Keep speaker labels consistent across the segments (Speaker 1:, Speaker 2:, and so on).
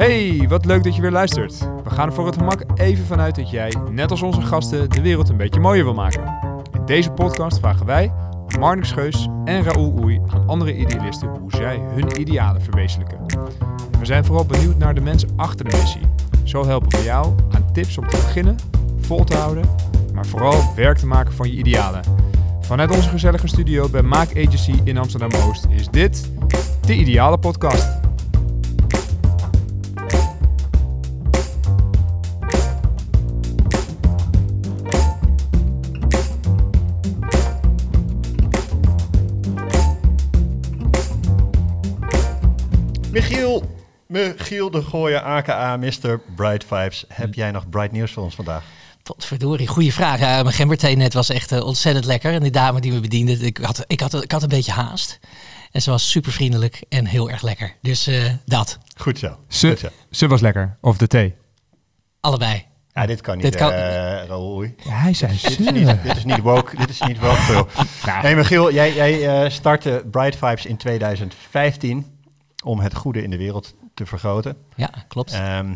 Speaker 1: Hey, wat leuk dat je weer luistert. We gaan er voor het gemak even vanuit dat jij, net als onze gasten, de wereld een beetje mooier wil maken. In deze podcast vragen wij, Marnix Geus en Raoul Oei, aan andere idealisten hoe zij hun idealen verwezenlijken. We zijn vooral benieuwd naar de mensen achter de missie. Zo helpen we jou aan tips om te beginnen, vol te houden, maar vooral werk te maken van je idealen. Vanuit onze gezellige studio bij Maak Agency in Amsterdam-Oost is dit de Ideale Podcast.
Speaker 2: Michiel de Gooier, aka Mr. Bright Vibes. Heb jij nog bright nieuws voor ons vandaag?
Speaker 3: Potverdorie, goede vraag. Ja, mijn gemberthee net was echt uh, ontzettend lekker. En die dame die me bediende, ik had, ik, had, ik had een beetje haast. En ze was super vriendelijk en heel erg lekker. Dus uh, dat.
Speaker 2: Goed zo.
Speaker 1: Ze,
Speaker 2: Goed zo.
Speaker 1: ze was lekker, of de thee.
Speaker 3: Allebei.
Speaker 2: Ja, dit kan niet,
Speaker 3: Dit kan-
Speaker 2: eh, Raoul.
Speaker 1: Ja, hij zei
Speaker 2: Dit is niet, dit is niet woke. Dit is niet woke. Phil. Nee, Michiel, jij, jij eh, startte Bright Vibes in 2015 om het goede in de wereld te vergroten.
Speaker 3: Ja, klopt.
Speaker 2: Ehm,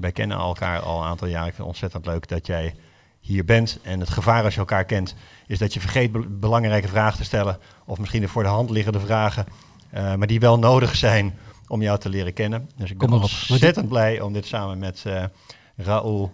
Speaker 2: wij kennen elkaar al een aantal jaar. Ik vind het ontzettend leuk dat jij hier bent. En het gevaar als je elkaar kent, is dat je vergeet be- belangrijke vragen te stellen. Of misschien de voor de hand liggende vragen. eh, maar die wel nodig zijn om jou te leren kennen. Dus ik ben ontzettend blij om dit samen met eh Raoul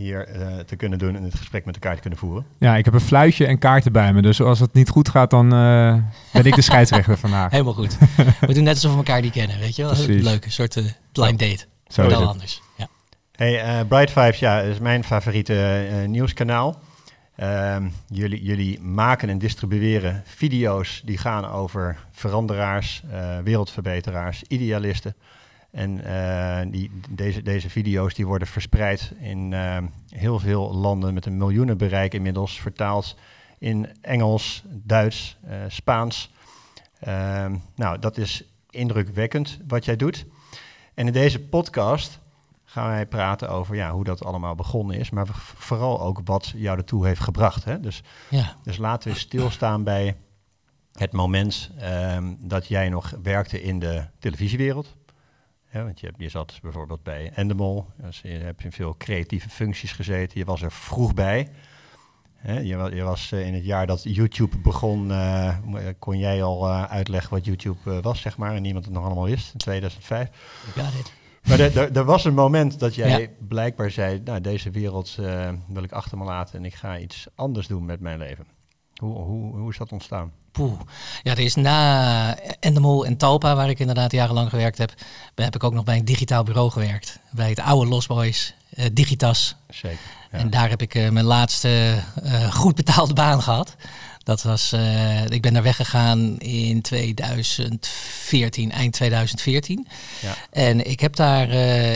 Speaker 2: hier eh, te kunnen doen en het gesprek met elkaar te kunnen voeren.
Speaker 1: Ja, ik heb een fluitje en kaarten bij me. Dus als het niet goed gaat, dan eh, ben ik de scheidsrechter vandaag.
Speaker 3: Helemaal goed. We doen net alsof we elkaar niet kennen, weet je wel.
Speaker 1: Precies.
Speaker 3: Leuk, een soort eh, blind date.
Speaker 1: Zo het.
Speaker 3: anders. Ja.
Speaker 2: Hey, eh, Bright Vibes, ja, is mijn favoriete eh, nieuwskanaal. Ehm, jullie, jullie maken en distribueren video's die gaan over veranderaars, eh, wereldverbeteraars, idealisten. En eh, die, deze, deze video's die worden verspreid in eh, heel veel landen met een miljoenenbereik inmiddels, vertaald in Engels, Duits, eh, Spaans. Ehm, nou, dat is indrukwekkend wat jij doet. En in deze podcast gaan wij praten over ja, hoe dat allemaal begonnen is, maar vooral ook wat jou ertoe heeft gebracht. Hè? Dus,
Speaker 3: ja,
Speaker 2: dus laten we stilstaan bij het moment ehm, dat jij nog werkte in de televisiewereld. Ja, want je, hebt- je zat bijvoorbeeld bij Endemol, dus je hebt in veel creatieve functies gezeten, je was er vroeg bij. Je, je was eh, in het jaar dat YouTube begon, eh, kon jij al eh, uitleggen wat YouTube eh, was, zeg maar, en niemand het nog allemaal wist, in 2005.
Speaker 3: ja dit.
Speaker 2: Maar er- was een moment dat jij
Speaker 3: Ja.
Speaker 2: blijkbaar zei, nou deze wereld eh, wil ik achter me laten en ik ga iets anders doen met mijn leven. Hoe, hoe, hoe is dat ontstaan?
Speaker 3: Poeh. Ja, er is na Endemol en Talpa, waar ik inderdaad jarenlang gewerkt heb, heb ik ook nog bij een digitaal bureau gewerkt. Bij het oude Lost Boys, eh, Digitas.
Speaker 2: Zeker. Ja.
Speaker 3: En daar heb ik eh, mijn laatste eh, goed betaalde baan gehad. Dat was, ik ben daar weggegaan in 2014, eind 2014.
Speaker 2: Ja.
Speaker 3: En ik, heb daar,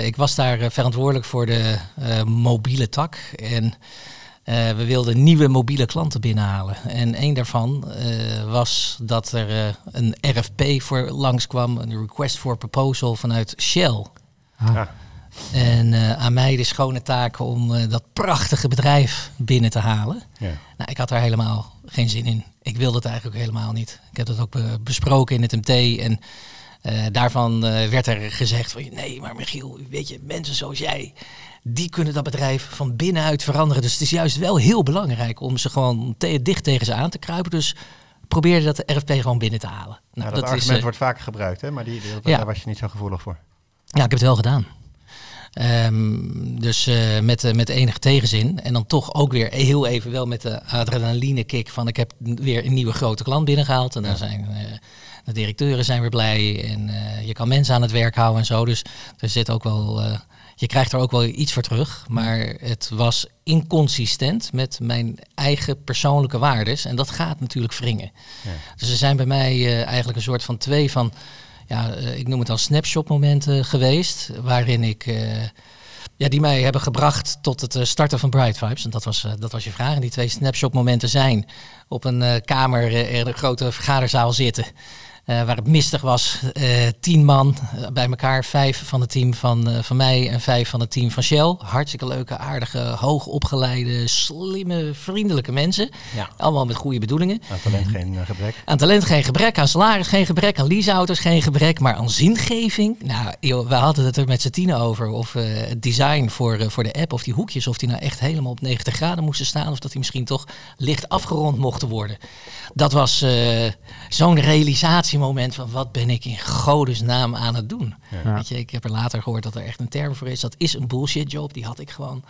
Speaker 3: ik was daar verantwoordelijk voor de mobiele tak. En eh, we wilden nieuwe mobiele klanten binnenhalen. En een daarvan eh, was dat er eh, een RFP voor langskwam, een request for proposal vanuit Shell.
Speaker 2: Ah,
Speaker 3: En eh, aan mij de schone taak om eh, dat prachtige bedrijf binnen te halen.
Speaker 2: ja.
Speaker 3: Nou, ik had daar helemaal geen zin in. Ik wilde het eigenlijk ook helemaal niet. Ik heb dat ook be- besproken in het MT. En eh, daarvan eh, werd er gezegd van... nee, maar Michiel, weet je, mensen zoals jij... die kunnen dat bedrijf van binnenuit veranderen. Dus het is juist wel heel belangrijk om ze gewoon te- dicht tegen ze aan te kruipen. Dus probeer dat RFP gewoon binnen te halen.
Speaker 2: Nou,
Speaker 3: Nou,
Speaker 2: dat,
Speaker 3: dat
Speaker 2: argument
Speaker 3: eh,
Speaker 2: wordt vaker gebruikt, hè? maar die, die-
Speaker 3: Ja.
Speaker 2: daar was je niet zo gevoelig voor.
Speaker 3: Ja, ik heb het wel gedaan. Ehm, dus eh, met, eh, met enige tegenzin. En dan toch ook weer heel even wel met de adrenaline kick van ik heb weer een nieuwe grote klant binnengehaald. En dan zijn de directeuren zijn weer blij. En je kan mensen aan het werk houden en zo. Dus er zit ook wel. Je krijgt er ook wel iets voor terug. Maar het was inconsistent met mijn eigen persoonlijke waardes. En dat gaat natuurlijk wringen.
Speaker 2: Ja.
Speaker 3: Dus er zijn bij mij eh, eigenlijk een soort van twee van, ja, eh, ik noem het dan snapshot momenten geweest, waarin ik, eh, ja, die mij hebben gebracht tot het starten van Bright Vibes. En dat was, dat was je vraag. En die twee snapshot momenten zijn op een kamer in een grote vergaderzaal zitten. Eh, waar het mistig was, eh, tien man eh, bij elkaar. Vijf van het team van, van mij en vijf van het team van Shell. Hartstikke leuke, aardige, hoogopgeleide, slimme, vriendelijke mensen.
Speaker 2: Ja.
Speaker 3: Allemaal met goede bedoelingen.
Speaker 2: Aan talent geen gebrek.
Speaker 3: Aan talent geen gebrek, aan salaris geen gebrek, aan leaseauto's geen gebrek, maar aan zingeving. Nou, joh, we hadden het er met z'n tienen over of het design voor, voor de app, of die hoekjes, of die nou echt helemaal op 90 graden moesten staan, of dat die misschien toch licht afgerond mochten worden. Dat was zo'n realisatiemoment van wat ben ik in godesnaam aan het doen.
Speaker 1: Ja.
Speaker 3: Weet je, ik heb er later gehoord dat er echt een term voor is. Dat is een bullshit job, die had ik gewoon.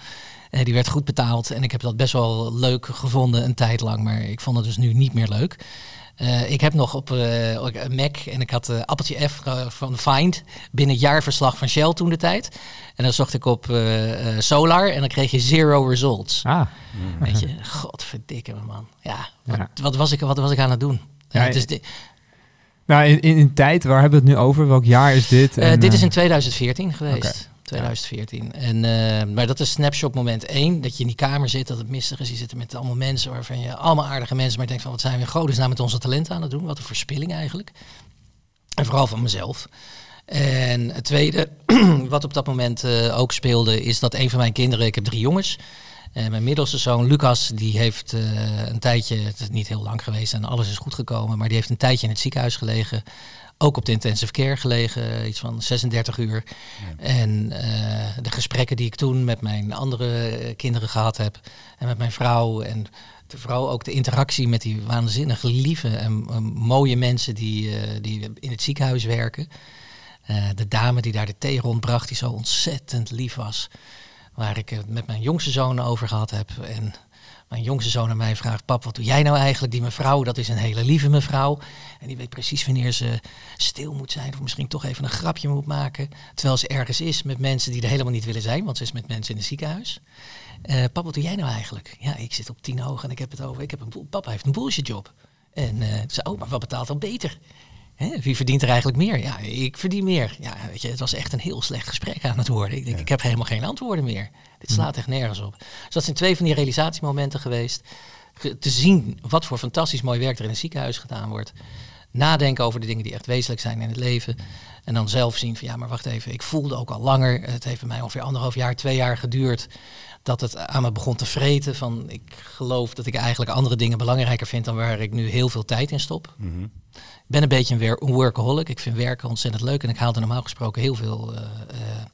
Speaker 3: Eh, die werd goed betaald en ik heb dat best wel leuk gevonden een tijd lang, maar ik vond het dus nu niet meer leuk. Eh, ik heb nog op eh, een Mac en ik had eh, appeltje F van Find binnen het jaarverslag van Shell toen de tijd. En dan zocht ik op eh, eh, Solar en dan kreeg je zero results.
Speaker 1: Ah,
Speaker 3: Weet je, godverdikke man. Ja, wat,
Speaker 1: Ja.
Speaker 3: wat, was ik, wat was ik aan het doen?
Speaker 1: Ja,
Speaker 3: dus di-
Speaker 1: nou in, in, in tijd, waar hebben we het nu over? Welk jaar is dit?
Speaker 3: Eh,
Speaker 1: En,
Speaker 3: dit is
Speaker 1: eh,
Speaker 3: in 2014 geweest.
Speaker 1: Oké.
Speaker 3: 2014. En, eh, maar dat is snapshot moment 1. Dat je in die kamer zit, dat het mistig is. Je zit er met allemaal mensen waarvan je allemaal aardige mensen, maar je denkt van wat zijn we in godesnaam met onze talenten aan het doen? Wat een verspilling eigenlijk. En vooral van mezelf. En het tweede, wat op dat moment ook speelde, is dat een van mijn kinderen, ik heb drie jongens. En mijn middelste zoon Lucas, die heeft eh, een tijdje, het is niet heel lang geweest en alles is goed gekomen, maar die heeft een tijdje in het ziekenhuis gelegen. Ook op de intensive care gelegen, iets van 36 uur. En eh, de gesprekken die ik toen met mijn andere eh, kinderen gehad heb en met mijn vrouw en vrouw ook de interactie met die waanzinnig lieve en eh, mooie mensen die, eh, die in het ziekenhuis werken. Eh, de dame die daar de thee rondbracht, die zo ontzettend lief was. Waar ik het met mijn jongste zoon over gehad heb. En mijn jongste zoon aan mij vraagt: Pap, wat doe jij nou eigenlijk? Die mevrouw, dat is een hele lieve mevrouw. En die weet precies wanneer ze stil moet zijn. Of misschien toch even een grapje moet maken. Terwijl ze ergens is met mensen die er helemaal niet willen zijn. Want ze is met mensen in het ziekenhuis. Eh pap, wat doe jij nou eigenlijk? Ja, ik zit op tien hoog en ik heb het over. Ik heb een papa heeft een bullshit job. En eh ze, oh, maar wat betaalt dan beter? Hè, wie verdient er eigenlijk meer? Ja, ik verdien meer. Ja, weet je, het was echt een heel slecht gesprek aan het worden. Ik denk, ik heb helemaal geen antwoorden meer. Dit slaat echt nergens op. Dus dat zijn twee van die realisatiemomenten geweest. Ge- Te zien wat voor fantastisch mooi werk er in een ziekenhuis gedaan wordt. Nadenken over de dingen die echt wezenlijk zijn in het leven. En dan zelf zien van ja, maar wacht even. Ik voelde ook al langer. Het heeft bij mij ongeveer anderhalf jaar, twee jaar geduurd. Dat het aan me begon te vreten. Van ik geloof dat ik eigenlijk andere dingen belangrijker vind dan waar ik nu heel veel tijd in stop. Ik ben een beetje een, workaholic. Ik vind werken ontzettend leuk en ik haal er normaal gesproken heel veel. eh, eh,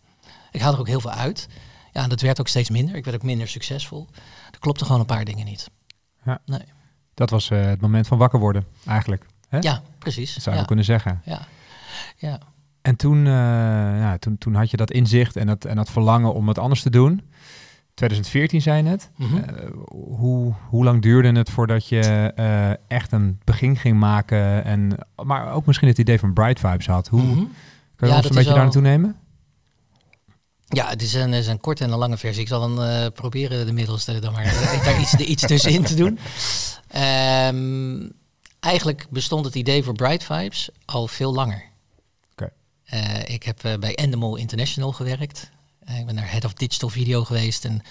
Speaker 3: ik haal er ook heel veel uit. Ja, en dat werd ook steeds minder. Ik werd ook minder succesvol. Er klopten gewoon een paar dingen niet.
Speaker 1: Ja.
Speaker 3: Nee.
Speaker 1: Dat was eh, het moment van wakker worden, eigenlijk. Hè?
Speaker 3: Ja, precies.
Speaker 1: Dat zou je
Speaker 3: ja.
Speaker 1: kunnen zeggen.
Speaker 3: Ja. ja.
Speaker 1: En toen, ja, toen, toen had je dat inzicht en dat, en dat verlangen om het anders te doen. 2014 zei je net.
Speaker 3: Mhm.
Speaker 1: Eh, hoe, hoe lang duurde het voordat je eh, echt een begin ging maken? En, maar ook misschien het idee van Bright Vibes had. Hoe
Speaker 3: Mhm.
Speaker 1: kan je
Speaker 3: Ja,
Speaker 1: ons
Speaker 3: dat
Speaker 1: een beetje
Speaker 3: wel-
Speaker 1: daar naartoe nemen?
Speaker 3: Ja, het is een, het is een korte en een lange versie. Ik zal dan eh, proberen de middelste dan maar eh, daar iets, iets tussenin te doen. Ehm, eigenlijk bestond het idee voor Bright Vibes al veel langer.
Speaker 1: Oké.
Speaker 3: Eh, ik heb bij Endemol International gewerkt. Eh, ik ben daar head of digital video geweest en,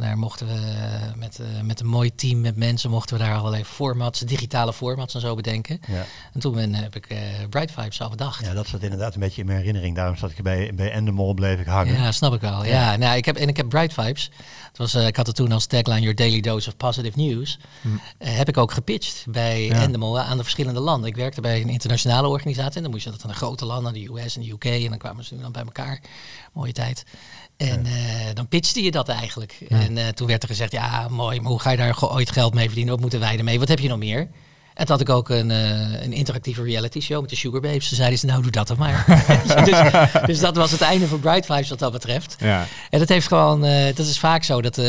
Speaker 3: en daar mochten we eh, met, eh, met een mooi team met mensen mochten we daar allerlei formats, digitale formats en zo bedenken.
Speaker 2: Ja.
Speaker 3: En toen ben, heb ik eh, Bright Vibes al bedacht.
Speaker 2: ja, dat zat inderdaad een beetje in mijn herinnering. Daarom zat ik bij, bij Endemol bleef ik hangen.
Speaker 3: Ja, snap ik wel. Ja, Nou, ik heb, en ik heb Bright Vibes. Het was, eh, ik had het toen als tagline Your Daily Dose of Positive News. Eh, heb ik ook gepitcht bij
Speaker 1: Ja.
Speaker 3: Endemol aan de verschillende landen. Ik werkte bij een internationale organisatie. En dan moest je dat aan de grote landen, de US en de UK. En dan kwamen ze dan bij elkaar. Mooie tijd. En eh, dan pitchte je dat eigenlijk. En eh, toen werd er gezegd, ja mooi, maar hoe ga je daar ooit geld mee verdienen? Wat moeten wij ermee? Wat heb je nog meer? En toen had ik ook een, eh, een interactieve reality show met de Sugar Babes. Toen zeiden ze, nou doe dat dan maar. dus, dus dat was het einde van Bright Vibes wat dat betreft.
Speaker 1: Ja.
Speaker 3: En dat heeft gewoon, dat is vaak zo, dat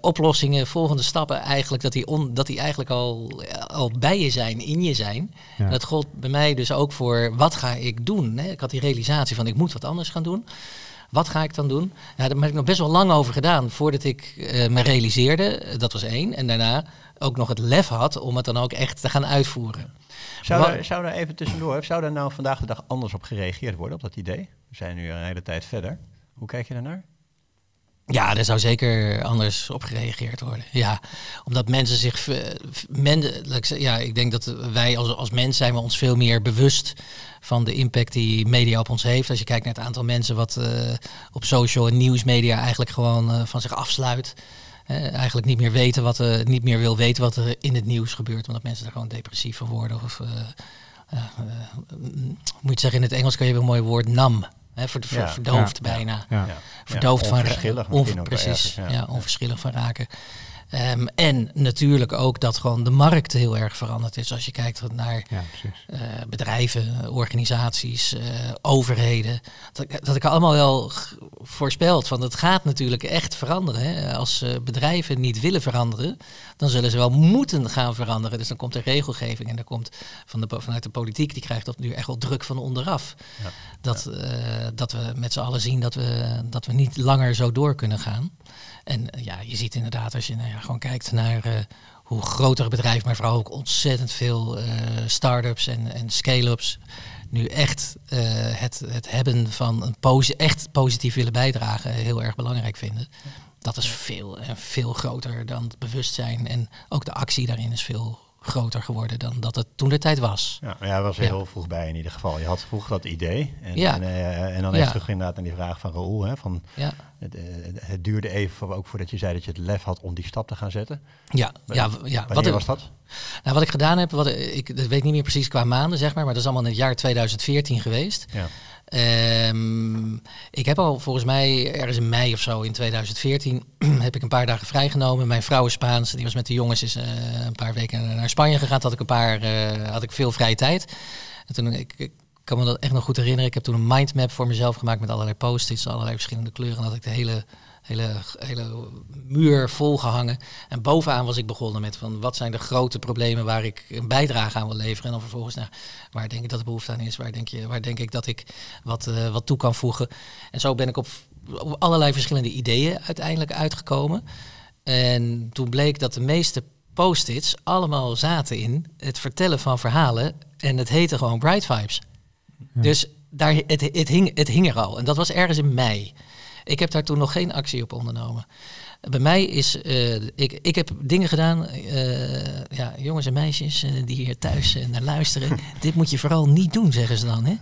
Speaker 3: oplossingen, volgende stappen eigenlijk, dat die, on, dat die eigenlijk al, al bij je zijn, in je zijn. En dat gold bij mij dus ook voor, wat ga ik doen? Hè? Ik had die realisatie van, ik moet wat anders gaan doen. Wat ga ik dan doen? Nou, daar heb ik nog best wel lang over gedaan voordat ik eh, me realiseerde. Dat was één. En daarna ook nog het lef had om het dan ook echt te gaan uitvoeren.
Speaker 2: Zou, er, zou er even tussendoor, zou er nou vandaag de dag anders op gereageerd worden op dat idee? We zijn nu een hele tijd verder. Hoe kijk je daarnaar?
Speaker 3: Ja, er zou zeker anders op gereageerd worden. Ja, omdat mensen zich. eh, Men, ja, ik denk dat wij als, als mens zijn we ons veel meer bewust van de impact die media op ons heeft. Als je kijkt naar het aantal mensen wat eh, op social en nieuwsmedia eigenlijk gewoon eh, van zich afsluit. Eigenlijk niet meer weten wat niet meer wil weten wat er in het nieuws gebeurt, omdat mensen er gewoon depressief van worden. Of mm, moet je zeggen, in het Engels kan je een mooi woord nam. Hè, verd-
Speaker 2: Ja,
Speaker 3: verdoofd bijna. Verdoofd van
Speaker 2: wel
Speaker 3: precies, ja. onverschillig van raken. Ehm, en natuurlijk ook dat gewoon de markt heel erg veranderd is. Als je kijkt naar
Speaker 1: ja,
Speaker 3: eh, bedrijven, organisaties, eh, overheden. Dat, ik- dat ik allemaal wel voorspeld van het gaat natuurlijk echt veranderen. Hè. Als eh, bedrijven niet willen veranderen, dan zullen ze wel moeten gaan veranderen. Dus dan komt er regelgeving en dan komt van de, vanuit de politiek, die krijgt dat nu echt wel druk van onderaf.
Speaker 2: Ja.
Speaker 3: Dat, dat we met z'n allen zien dat we, dat we niet langer zo door kunnen gaan. En eh, ja, je ziet inderdaad als je nou ja, gewoon kijkt naar eh, hoe grotere bedrijven, maar vooral ook ontzettend veel eh start-ups en, en scale-ups nu echt het, het hebben van een echt positief willen bijdragen heel erg belangrijk vinden. Dat is veel en veel groter dan het bewustzijn. En ook de actie daarin is veel groter geworden dan dat het toen de tijd was.
Speaker 2: Ja, jij was er
Speaker 3: Ja.
Speaker 2: heel vroeg bij in ieder geval. Je had vroeg dat idee. En,
Speaker 3: Ja.
Speaker 2: en, eh, en dan
Speaker 3: Ja.
Speaker 2: even terug inderdaad naar die vraag van Raoul. Hè, van,
Speaker 3: Ja,
Speaker 2: het, eh, het duurde even voor- ook voordat je zei dat je het lef had om die stap te gaan zetten.
Speaker 3: ja, ja, ja. Ik-
Speaker 2: was dat?
Speaker 3: Nou, wat ik gedaan heb, wat, ik dat weet niet meer precies qua maanden, zeg maar, maar dat is allemaal in het jaar 2014 geweest.
Speaker 2: Ja.
Speaker 3: Ehm, ik heb al volgens mij ergens in mei of zo in 2014 heb ik een paar dagen vrijgenomen. Mijn vrouw is Spaans, die was met de jongens is, eh, een paar weken naar Spanje gegaan. Toen had ik een paar, eh, had ik veel vrije tijd. En toen ik, ik kan me dat echt nog goed herinneren. Ik heb toen een mindmap voor mezelf gemaakt met allerlei post-its, allerlei verschillende kleuren. En had ik de hele hele, hele muur volgehangen. En bovenaan was ik begonnen met van wat zijn de grote problemen waar ik een bijdrage aan wil leveren. En dan vervolgens, nou, waar denk ik dat de behoefte aan is? Waar denk, je, waar denk ik dat ik wat, eh, wat toe kan voegen? En zo ben ik op, op allerlei verschillende ideeën uiteindelijk uitgekomen. En toen bleek dat de meeste post-its allemaal zaten in het vertellen van verhalen. En het heette gewoon Bright Vibes. Dus daar, het, het, hing, het hing er al. En dat was ergens in mei. Ik heb daar toen nog geen actie op ondernomen. Bij mij is, eh, ik, ik heb dingen gedaan, eh, ja, jongens en meisjes eh, die hier thuis naar luisteren. dit moet je vooral niet doen, zeggen ze dan. Hè?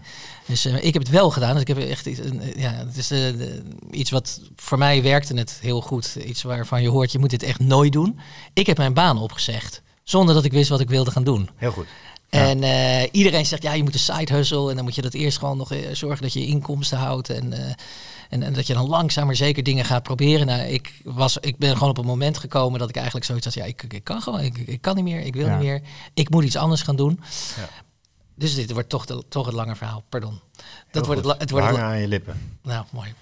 Speaker 3: Dus ik heb het wel gedaan. Dus ik heb echt ja, het is iets wat voor mij werkte het heel goed. Iets waarvan je hoort, je moet dit echt nooit doen. Ik heb mijn baan opgezegd, zonder dat ik wist wat ik wilde gaan doen.
Speaker 2: Heel goed. Ja.
Speaker 3: En iedereen zegt, ja, je moet een side hustle. En dan moet je dat eerst gewoon nog zorgen dat je je inkomsten houdt. En, en, en dat je dan langzaam maar zeker dingen gaat proberen. Nou, ik, was, ik ben gewoon op een moment gekomen dat ik eigenlijk zoiets had. Ja, ik, ik kan gewoon, ik, ik kan niet meer, ik wil
Speaker 1: Ja.
Speaker 3: niet meer. Ik moet iets anders gaan doen.
Speaker 2: Ja.
Speaker 3: Dus dit wordt toch, de, toch het lange verhaal, pardon.
Speaker 2: Heel
Speaker 3: Dat wordt het,
Speaker 2: goed.
Speaker 3: het wordt het
Speaker 2: aan je lippen.
Speaker 3: nou, mooi.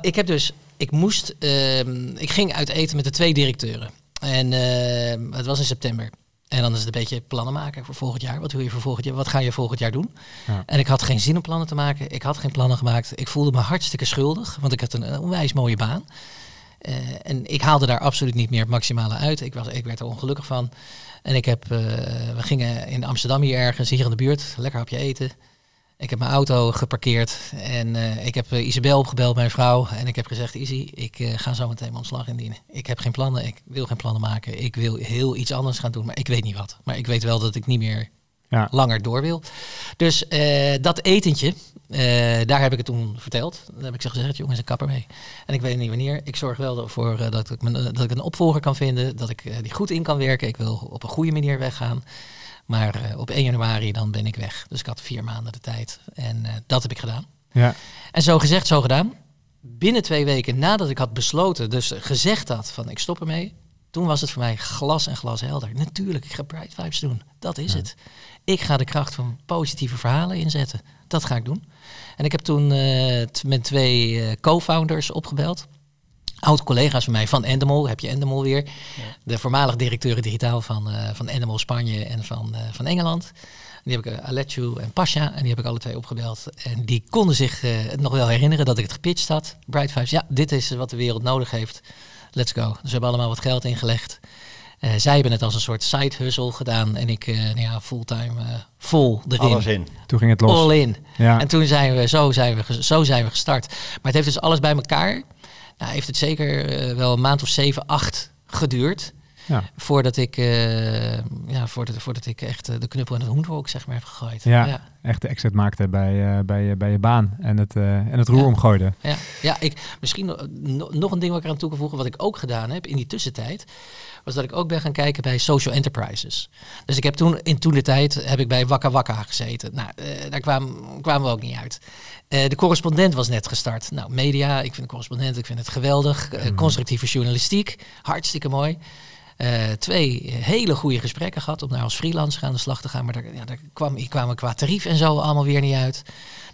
Speaker 3: Ik heb dus, ik moest, ehm, ik ging uit eten met de twee directeuren. En ehm, het was in september. En dan is het een beetje plannen maken voor volgend jaar. Wat wil je voor volgend jaar? Wat ga je volgend jaar doen?
Speaker 1: Ja.
Speaker 3: En ik had geen zin om plannen te maken. Ik had geen plannen gemaakt. Ik voelde me hartstikke schuldig, want ik had een eh, onwijs mooie baan. Eh, en ik haalde daar absoluut niet meer het maximale uit. Ik, was, ik werd er ongelukkig van. En ik heb, eh, we gingen in Amsterdam hier ergens, hier in de buurt, lekker hapje eten. Ik heb mijn auto geparkeerd en eh, ik heb eh, Isabel opgebeld, mijn vrouw. En ik heb gezegd, Izzy, ik eh, ga zo meteen mijn ontslag indienen. Ik heb geen plannen, ik wil geen plannen maken. Ik wil heel iets anders gaan doen, maar ik weet niet wat. Maar ik weet wel dat ik niet meer
Speaker 1: Ja.
Speaker 3: langer door wil. Dus dat etentje, daar heb ik het toen verteld. Daar heb ik ze gezegd, jongens, ik kap ermee. En ik weet niet wanneer. Ik zorg wel ervoor dat, ik mijn, dat ik een opvolger kan vinden. Dat ik die goed in kan werken. Ik wil op een goede manier weggaan. Maar eh, op 1 januari dan ben ik weg. Dus ik had vier maanden de tijd. En eh, dat heb ik gedaan.
Speaker 1: Ja.
Speaker 3: En zo gezegd, zo gedaan. Binnen twee weken nadat ik had besloten, dus gezegd had van ik stop ermee. Toen was het voor mij glas en glas helder. Natuurlijk, ik ga Bright Vibes doen. Dat is het. Ik ga de kracht van positieve verhalen inzetten. Dat ga ik doen. En ik heb toen t- met twee eh, co-founders opgebeld. Oud-collega's van mij van Endemol, heb je Endemol weer. De voormalig directeuren digitaal van, eh, van Endemol Spanje en van, eh, van Engeland. Die heb ik, uh, Aletju en Pasha, en die heb ik alle twee opgebeld. En die konden zich eh, het nog wel herinneren dat ik het gepitcht had. Bright Vibes, ja, dit is wat de wereld nodig heeft. Let's go. Dus we hebben allemaal wat geld ingelegd. Eh, zij hebben het als een soort side hustle gedaan. En ik, eh, nou ja, fulltime, eh, vol erin.
Speaker 2: Alles in.
Speaker 1: Toen ging het los.
Speaker 3: All in.
Speaker 1: Ja.
Speaker 3: En toen zijn we, zo zijn we, zo zijn we gestart. Maar het heeft dus alles bij elkaar. Nou, heeft het zeker eh, wel een maand of zeven, acht geduurd.
Speaker 1: Ja.
Speaker 3: Voordat ik, eh, ja, voordat, voordat ik echt eh, de knuppel in het hoenderhok zeg maar heb gegooid.
Speaker 1: Ja.
Speaker 3: ja.
Speaker 1: Echt de exit maakte bij, eh, bij, bij je baan en het, en het roer
Speaker 3: Ja.
Speaker 1: omgooide.
Speaker 3: Ja, ja ik, misschien no- no- nog een ding wat ik eraan toe kan voegen, wat ik ook gedaan heb in die tussentijd, was dat ik ook ben gaan kijken bij social enterprises. Dus ik heb toen, in toen de tijd, heb ik bij Wakka Wakka gezeten. Nou, daar kwamen, kwamen we ook niet uit. De correspondent was net gestart. Nou, media, ik vind de correspondent, ik vind het geweldig. Eh, constructieve journalistiek, hartstikke mooi. Eh, twee hele goede gesprekken gehad om daar als freelancer aan de slag te gaan. Maar daar, ja, daar kwam, kwamen qua tarief en zo allemaal weer niet uit.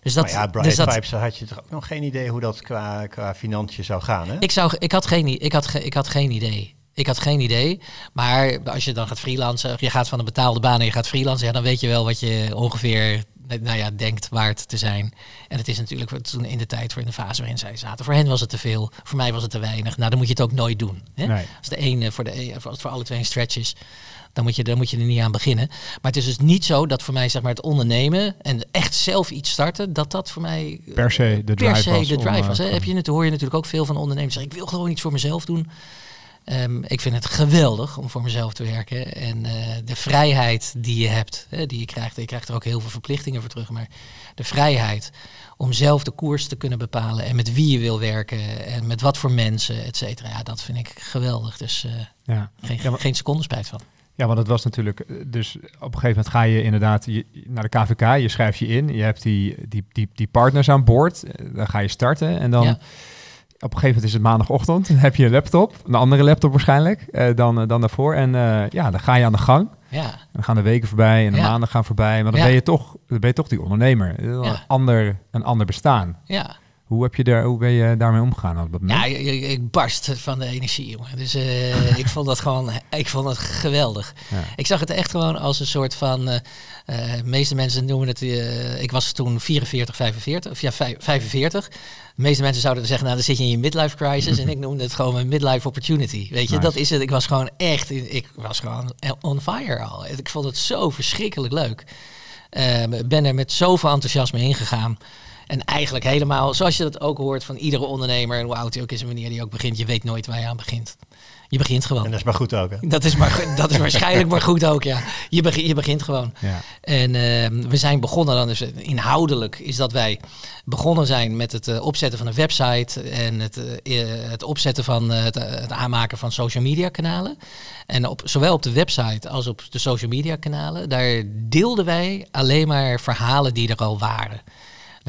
Speaker 3: Dus dat,
Speaker 2: maar ja, Bright
Speaker 3: dus dat,
Speaker 2: Vibes, had je toch ook nog geen idee hoe dat qua, qua financiën zou gaan, hè?
Speaker 3: Ik, zou, ik, had geen, ik, had, ik had geen idee. Ik had geen idee. Maar als je dan gaat freelancen, of je gaat van een betaalde baan en je gaat freelancen, ja, dan weet je wel wat je ongeveer nou ja, denkt waard te zijn. En het is natuurlijk toen in de tijd voor in de fase waarin zij zaten. Voor hen was het te veel, voor mij was het te weinig. Nou, dan moet je het ook nooit doen. Hè?
Speaker 1: Nee.
Speaker 3: Als de ene voor de of als het voor alle twee een stretch is, dan moet, je, dan moet je er niet aan beginnen. Maar het is dus niet zo dat voor mij zeg maar, het ondernemen en echt zelf iets starten, dat dat voor mij eh,
Speaker 1: Per se de
Speaker 3: per
Speaker 1: drive
Speaker 3: se
Speaker 1: was
Speaker 3: de drive
Speaker 1: eh,
Speaker 3: was. Hè? Heb je het, hoor je natuurlijk ook veel van ondernemers zeggen, ik wil gewoon iets voor mezelf doen. Ehm, ik vind het geweldig om voor mezelf te werken. En eh, de vrijheid die je hebt, hè, die je krijgt. Je krijgt er ook heel veel verplichtingen voor terug. Maar de vrijheid om zelf de koers te kunnen bepalen. En met wie je wil werken. En met wat voor mensen, et cetera. Ja, dat vind ik geweldig. Dus eh,
Speaker 1: Ja.
Speaker 3: geen,
Speaker 1: Ja, maar-
Speaker 3: geen seconde spijt van.
Speaker 1: Ja, want het was natuurlijk, eh, dus op een gegeven moment ga je inderdaad naar de KVK, je schrijft je in, je hebt die, die, die, die partners aan boord, dan ga je starten en dan
Speaker 3: Ja.
Speaker 1: Op een gegeven moment is het maandagochtend, dan heb je een laptop, een andere laptop waarschijnlijk eh, dan, eh, dan daarvoor en eh, ja, dan ga je aan de gang.
Speaker 3: Ja,
Speaker 1: En dan gaan de weken voorbij en de
Speaker 3: Ja.
Speaker 1: maanden gaan voorbij, maar dan
Speaker 3: Ja.
Speaker 1: ben je toch, dan ben je toch die ondernemer, een, ander, een ander bestaan.
Speaker 3: ja.
Speaker 1: Hoe, heb je daar, hoe ben je daarmee omgegaan op dat moment?
Speaker 3: Ja, ik, ik- barst van de energie, jongen. Dus eh, ik vond dat gewoon, ik vond het geweldig.
Speaker 1: Ja.
Speaker 3: Ik zag het echt gewoon als een soort van, de meeste mensen noemen het, ik was toen 44, 45, of ja, vijf- 45. De meeste mensen zouden zeggen, nou dan zit je in je midlife crisis. en ik noemde het gewoon mijn midlife opportunity. Weet je,
Speaker 1: Nice.
Speaker 3: dat is het. Ik was gewoon echt, in- ik was gewoon on fire al. Ik vond het zo verschrikkelijk leuk. Ik ben er met zoveel enthousiasme ingegaan. En eigenlijk helemaal, zoals je dat ook hoort van iedere ondernemer, en hoe oud hij ook is en wanneer hij ook begint, je weet nooit waar je aan begint. Je begint
Speaker 2: En
Speaker 3: gewoon.
Speaker 2: dat is maar goed ook, hè?
Speaker 3: Dat is, maar, dat is waarschijnlijk maar goed ook, ja. Je, begint, je begint gewoon.
Speaker 1: Ja.
Speaker 3: En eh, we zijn begonnen dan, dus inhoudelijk is dat wij begonnen zijn met het eh, opzetten van een website en het, eh, eh, het opzetten van het, het aanmaken van social media kanalen. En op, zowel op de website als op de social media kanalen, daar deelden wij alleen maar verhalen die er al waren.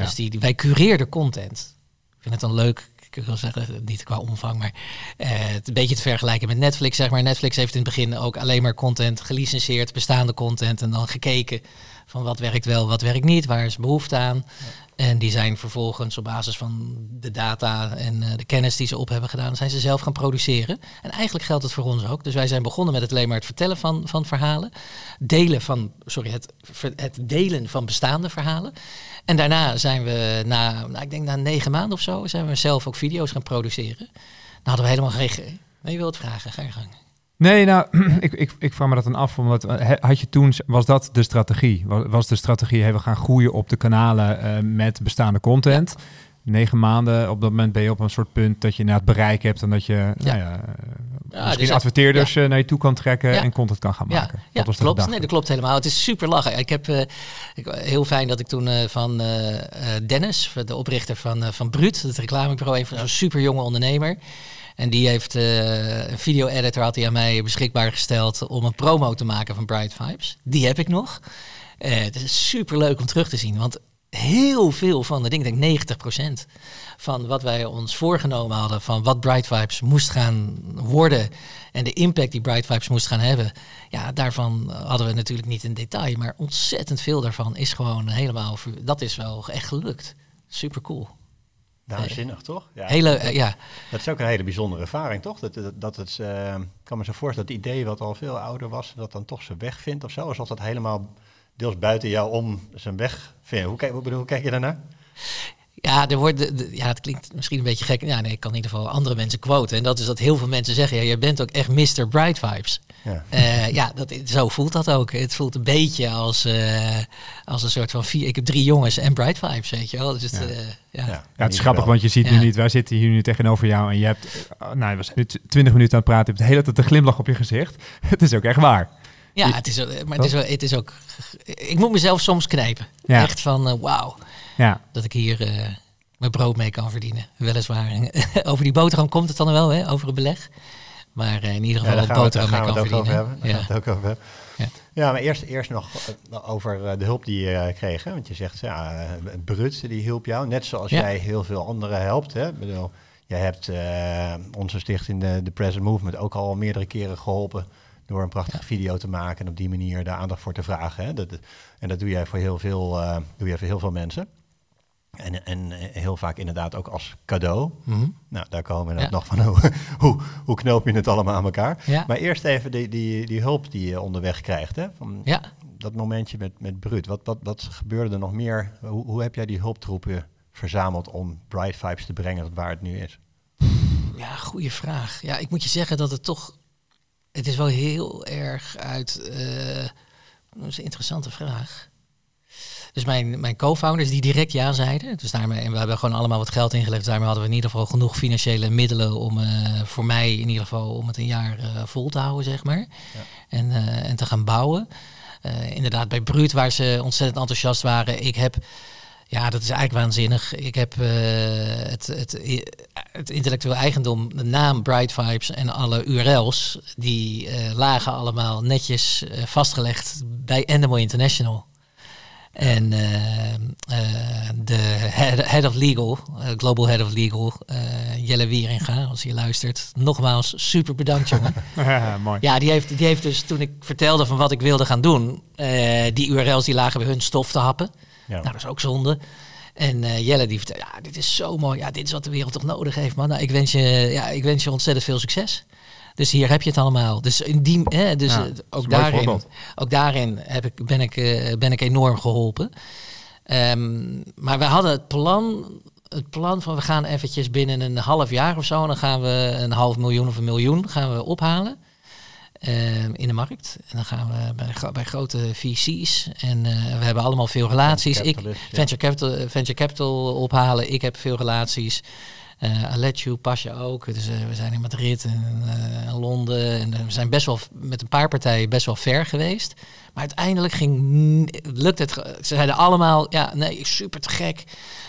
Speaker 3: Dus
Speaker 1: Ja.
Speaker 3: die- wij cureerden content. Ik vind het dan leuk. Ik wil zeggen, niet qua omvang, maar eh, het een beetje te vergelijken met Netflix. Zeg maar. Netflix heeft in het begin ook alleen maar content gelicenseerd, bestaande content. En dan gekeken van wat werkt wel, wat werkt niet, waar is behoefte aan. En die zijn vervolgens op basis van de data en eh, de kennis die ze op hebben gedaan, zijn ze zelf gaan produceren. En eigenlijk geldt het voor ons ook. Dus wij zijn begonnen met het alleen maar het vertellen van, van verhalen. Delen van, sorry, het, het delen van bestaande verhalen. En daarna zijn we na, nou, ik denk na negen maanden of zo, zijn we zelf ook video's gaan produceren. Nou hadden we helemaal geen... ge- Nee, je wilt vragen, ga je gang.
Speaker 1: Nee, nou, ik, ik, ik vraag me dat dan af, omdat eh, had je toen, was dat de strategie? Was, de strategie, hey, we gaan groeien op de kanalen eh, met bestaande content? Negen maanden, op dat moment ben je op een soort punt dat je naar het bereik hebt en dat je
Speaker 3: Ja.
Speaker 1: nou ja, eh,
Speaker 3: Ja,
Speaker 1: misschien
Speaker 3: dus-
Speaker 1: adverteerders eh, naar je toe kan trekken
Speaker 3: Ja.
Speaker 1: en content kan gaan maken.
Speaker 3: ja
Speaker 1: dat
Speaker 3: klopt. Nee, dat klopt helemaal. Het is super lachen. Ik heb eh, ik, heel fijn dat ik toen eh, van eh, eh, Dennis, de oprichter van, eh, van Bruut, het reclamebureau, een van zo'n super jonge ondernemer. En die heeft eh, een video-editor had hij aan mij beschikbaar gesteld om een promo te maken van Bright Vibes. Die heb ik nog. Eh, het is super leuk om terug te zien, want heel veel van de dingen, ik denk 90% van wat wij ons voorgenomen hadden, van wat Bright Vibes moest gaan worden en de impact die Bright Vibes moest gaan hebben, ja, daarvan hadden we natuurlijk niet in detail, maar ontzettend veel daarvan is gewoon helemaal, dat is wel echt gelukt. Super cool.
Speaker 2: Waanzinnig, toch? Ja,
Speaker 3: Hele, ja,
Speaker 2: Dat is ook een hele bijzondere ervaring, toch? Dat, dat, dat het, eh, ik kan me zo voorstellen dat het idee wat al veel ouder was, dat dan toch zijn weg vindt of zo. Alsof dat helemaal deels buiten jou om zijn weg vindt. Hoe, kijk, hoe, bedoel, hoe kijk je daarnaar?
Speaker 3: Ja, er wordt, ja, het klinkt misschien een beetje gek. Ja, nee, ik kan in ieder geval andere mensen quoten. En dat is dat heel veel mensen zeggen, ja, je bent ook echt Mr. Bright Vibes.
Speaker 2: Ja.
Speaker 3: Eh, ja, dat, zo voelt dat ook. Het voelt een beetje als, eh, als een soort van vier. Ik heb drie jongens en Bright Vibes, weet je wel. Dus het,
Speaker 2: Ja.
Speaker 3: eh, ja.
Speaker 2: Ja,
Speaker 1: Ja, het is grappig, want je ziet nu niet, wij zitten hier nu tegenover jou en je hebt, uh, nou, we zijn nu t- 20 minuten aan het praten, je hebt de hele tijd een glimlach op je gezicht. Het is ook echt waar.
Speaker 3: Ja, het is, ook- maar het is, wel- het is ook. Ik moet mezelf soms knijpen.
Speaker 1: Ja.
Speaker 3: Echt van, wauw,
Speaker 1: Ja,
Speaker 3: dat ik hier eh, mijn brood mee kan verdienen. Weliswaar. over die boterham komt het dan wel, hè? Over een beleg. Maar eh, in ieder
Speaker 2: Ja,
Speaker 3: geval
Speaker 2: daar gaan we, het- daar gaan we ook over hebben. Daar
Speaker 3: Ja.
Speaker 2: gaan we het ook over hebben.
Speaker 3: Ja.
Speaker 2: Ja, maar eerst, eerst nog eh, over eh, de hulp die je kreeg. Hè? Want je zegt, ja, eh, Brut die hielp jou. Net zoals
Speaker 3: Ja.
Speaker 2: jij heel veel anderen helpt. Hè? Ik bedoel, jij hebt eh, onze stichting de, de Present Movement ook al meerdere keren geholpen. Door een prachtige video te maken en op die manier daar aandacht voor te vragen. Hè? Dat, en dat doe jij voor heel veel, doe jij voor heel veel mensen. En, en eh, heel vaak inderdaad ook als cadeau.
Speaker 3: Mhm.
Speaker 2: Nou, daar komen we
Speaker 3: Ja.
Speaker 2: nog van hoe, hoe, hoe knoop je het allemaal aan elkaar.
Speaker 3: Ja.
Speaker 2: Maar eerst even die, die, die hulp die je onderweg krijgt. Hè? Van
Speaker 3: ja.
Speaker 2: Dat momentje met, met Brut. Wat, wat, wat gebeurde er nog meer? Hoe, hoe heb jij die hulptroepen verzameld om Bright Vibes te brengen tot waar het nu is?
Speaker 3: Ja, goede vraag. Ja, ik moet je zeggen dat het toch. Het is wel heel erg uit. eh, dat is een interessante vraag. Dus mijn, mijn co-founders die direct ja zeiden. Dus daarmee, en we hebben gewoon allemaal wat geld ingelegd. Dus daarmee hadden we in ieder geval genoeg financiële middelen om eh, voor mij in ieder geval om het een jaar eh, vol te houden, zeg maar. En, eh, en te gaan bouwen. Inderdaad, bij Bruut, waar ze ontzettend enthousiast waren. Ik heb ja, dat is eigenlijk waanzinnig. Ik heb het, het, het intellectueel eigendom, de naam Bright Vibes en alle URL's, die lagen allemaal netjes vastgelegd bij Endemol International. En eh, eh, de head, head of legal, eh, global head of legal, Jelle Wieringa, als je luistert, nogmaals super bedankt jongen.
Speaker 1: mooi.
Speaker 3: Ja, die heeft, die heeft dus toen ik vertelde van wat ik wilde gaan doen, die URL's die lagen bij hun stof te happen.
Speaker 2: Ja.
Speaker 3: Nou, dat is ook zonde. En Jelle die vertelde, ja, dit is zo mooi. Ja, dit is wat de wereld toch nodig heeft, man. Nou, ik wens je, ja, ik wens je ontzettend veel succes. Dus hier heb je het allemaal. Dus in die, hè, dus
Speaker 1: Ja,
Speaker 3: eh, ook daarin, ook daarin heb ik, ben, ik, eh, ben ik enorm geholpen. Ehm, maar we hadden het plan, het plan van we gaan eventjes binnen een half jaar of zo, dan gaan we een half miljoen of een miljoen gaan we ophalen ehm, in de markt. En dan gaan we bij, bij grote VC's en eh, we hebben allemaal veel relaties. Ik venture capital, venture capital ophalen, ik heb veel relaties. Eh Aletju, Pasja ook. Dus we zijn in Madrid en eh, Londen. En we zijn best wel met een paar partijen best wel ver geweest. Maar uiteindelijk ging, lukt het. Ze zeiden allemaal, ja, nee, super te gek.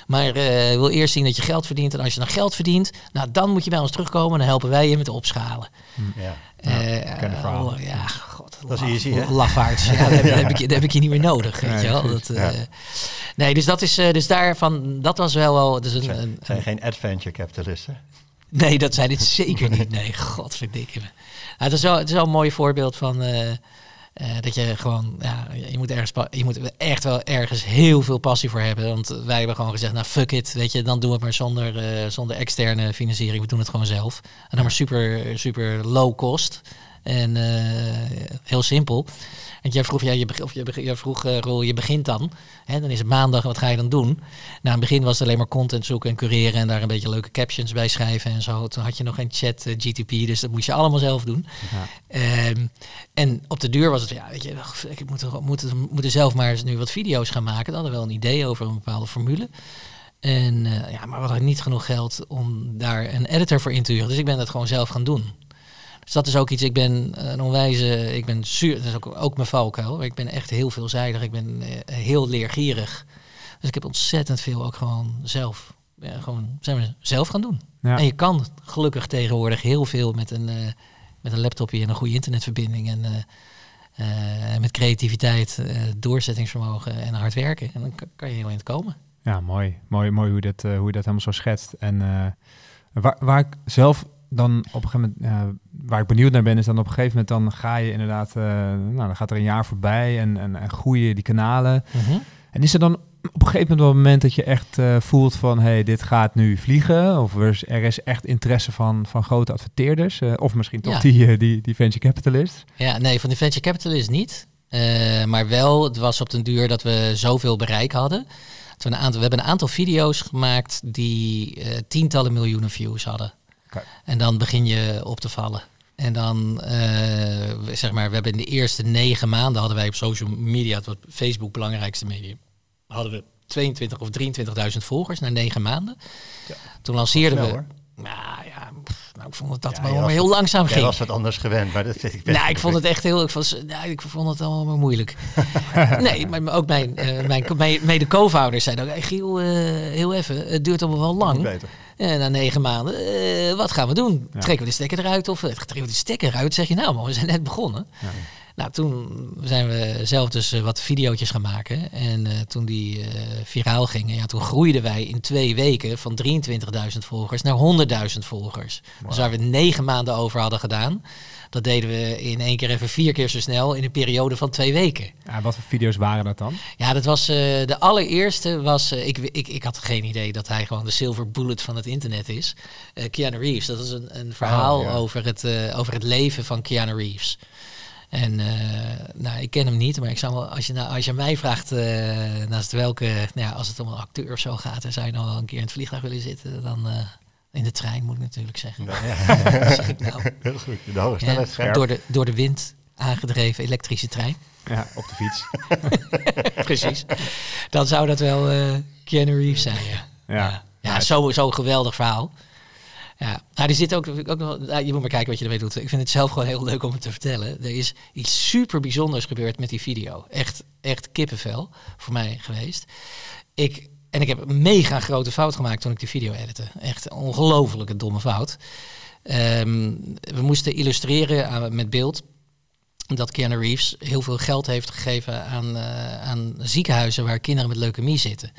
Speaker 3: Maar wil eerst zien dat je geld verdient. En als je dan geld verdient, nou dan moet je bij ons terugkomen. En dan helpen wij je met opschalen.
Speaker 2: Ja.
Speaker 1: Ken de verhalen.
Speaker 3: oh, ja,
Speaker 2: Dat is easy, hè?
Speaker 3: Lafaards. Ja, dat, heb, dat heb ik, je- dat heb ik je niet meer nodig, weet
Speaker 1: Nee,
Speaker 3: je wel. Dat, eh. Nee, dus dat is, eh, dus daarvan, dat was wel wel, dus een,
Speaker 2: Zijn,
Speaker 3: een,
Speaker 2: zijn geen adventure capitalisten.
Speaker 3: Nee, dat zijn dit zeker niet. Nee, godverdikke me. Ja, het, is wel, het is wel een mooi voorbeeld van eh, dat je gewoon, ja, je moet, ergens, je moet echt wel ergens heel veel passie voor hebben. Want wij hebben gewoon gezegd, nou fuck it, weet je, dan doen we het maar zonder, zonder externe financiering. We doen het gewoon zelf. En dan maar super, super low cost en eh, heel simpel. En jij vroeg, ja, je, of je, vroeg eh, Roel, je begint dan. Hè, dan is het maandag, wat ga je dan doen? Nou, in het begin was het alleen maar content zoeken en cureren en daar een beetje leuke captions bij schrijven en zo. Toen had je nog geen chat eh, GTP, dus dat moest je allemaal zelf doen.
Speaker 1: Ja.
Speaker 3: Ehm, en op de duur was het, ja, weet je, ik moet, moet, moet er zelf maar eens nu wat video's gaan maken. Dan hadden we wel een idee over een bepaalde formule. En ja, maar we hadden niet genoeg geld om daar een editor voor in te huren. Dus ik ben dat gewoon zelf gaan doen. Dus dat is ook iets, ik ben een onwijze, ik ben zuur, dat is ook, ook mijn valkuil. Ik ben echt heel veelzijdig, ik ben eh, heel leergierig. Dus ik heb ontzettend veel ook gewoon zelf, ja, gewoon zijn we zelf gaan doen.
Speaker 1: Ja.
Speaker 3: En je kan gelukkig tegenwoordig heel veel met een, eh, met een laptopje en een goede internetverbinding. En eh, eh, met creativiteit, eh, doorzettingsvermogen en hard werken. En dan kan- je heel eind komen.
Speaker 1: Ja, mooi. Mooi, mooi hoe, je dat, eh, hoe je dat helemaal zo schetst. En eh, waar, waar ik zelf dan op een gegeven moment, waar ik benieuwd naar ben, is dan op een gegeven moment dan ga je inderdaad, eh, nou dan gaat er een jaar voorbij en, en, en groeien die kanalen. En is er dan op een gegeven moment wel een moment dat je echt eh, voelt van, hey, dit gaat nu vliegen? Of er is, er is echt interesse van, van grote adverteerders? eh, of misschien toch
Speaker 3: Ja.
Speaker 1: die, die, die venture capitalist?
Speaker 3: Ja, nee, van de venture capitalist niet. Maar wel, het was op den duur dat we zoveel bereik hadden. Toen een aantal, we hebben een aantal video's gemaakt die tientallen miljoenen views hadden. En dan begin je op te vallen. En dan, eh, zeg maar, we hebben in de eerste negen maanden hadden wij op social media, het was Facebook belangrijkste medium, hadden we 22 of 23.000 volgers na negen maanden. Toen lanceerden we.
Speaker 2: hoor.
Speaker 3: Nou ja, pff, nou, ik vond het dat
Speaker 2: Ja,
Speaker 3: het allemaal heel langzaam
Speaker 2: Jij
Speaker 3: ging.
Speaker 2: was wat anders gewend, maar dat vind ik best
Speaker 3: Nou, ik vond het echt heel. Ik vond, nou, ik vond het allemaal moeilijk. nee, maar ook mijn, mijn, mijn mede co-founders zeiden ook: hey, Giel, eh, heel even, het duurt allemaal wel lang.
Speaker 2: beter.
Speaker 3: Eh, na negen maanden, eh, wat gaan we doen?
Speaker 1: Ja.
Speaker 3: Trekken we de stekker eruit of eh, trekken we de stekker eruit? Zeg je nou, man, we zijn net begonnen.
Speaker 1: Ja.
Speaker 3: Nou, toen zijn we zelf dus eh, wat videootjes gaan maken. En eh, toen die eh, viraal gingen, ja, toen groeiden wij in twee weken van 23.000 volgers naar 100.000 volgers. Dus waar we negen maanden over hadden gedaan, dat deden we in één keer even vier keer zo snel in een periode van twee weken.
Speaker 1: Ja, wat voor video's waren dat dan?
Speaker 3: Ja, dat was de allereerste. Was, ik, ik, ik had geen idee dat hij gewoon de silver bullet van het internet is. Keanu Reeves, dat is een, een verhaal
Speaker 2: Oh, ja.
Speaker 3: over, het, over het leven van Keanu Reeves. En eh, nou, ik ken hem niet, maar ik zou wel, als je, nou, als je mij vraagt eh, naast welke, nou ja, als het om een acteur of zo gaat, dan zou je nog wel een keer in het vliegtuig willen zitten, dan eh, in de trein moet ik natuurlijk zeggen.
Speaker 2: Ja, ja.
Speaker 3: Dat zeg ik nou.
Speaker 2: Heel goed. De hoge
Speaker 3: door, de, door de wind aangedreven elektrische trein.
Speaker 1: Ja, op de fiets.
Speaker 3: Precies. Dan zou dat wel eh Keanu Reeves zijn, ja.
Speaker 1: Ja.
Speaker 3: Ja, ja zo, zo geweldig verhaal. Ja, nou, zit ook, ook nog, nou, je moet maar kijken wat je ermee doet. Ik vind het zelf gewoon heel leuk om het te vertellen. Er is iets super bijzonders gebeurd met die video. Echt, echt kippenvel voor mij geweest. Ik, en ik heb een mega grote fout gemaakt toen ik die video editte. Echt een ongelofelijke domme fout. Ehm, we moesten illustreren met beeld dat Keanu Reeves heel veel geld heeft gegeven aan, eh, aan ziekenhuizen waar kinderen met leukemie zitten.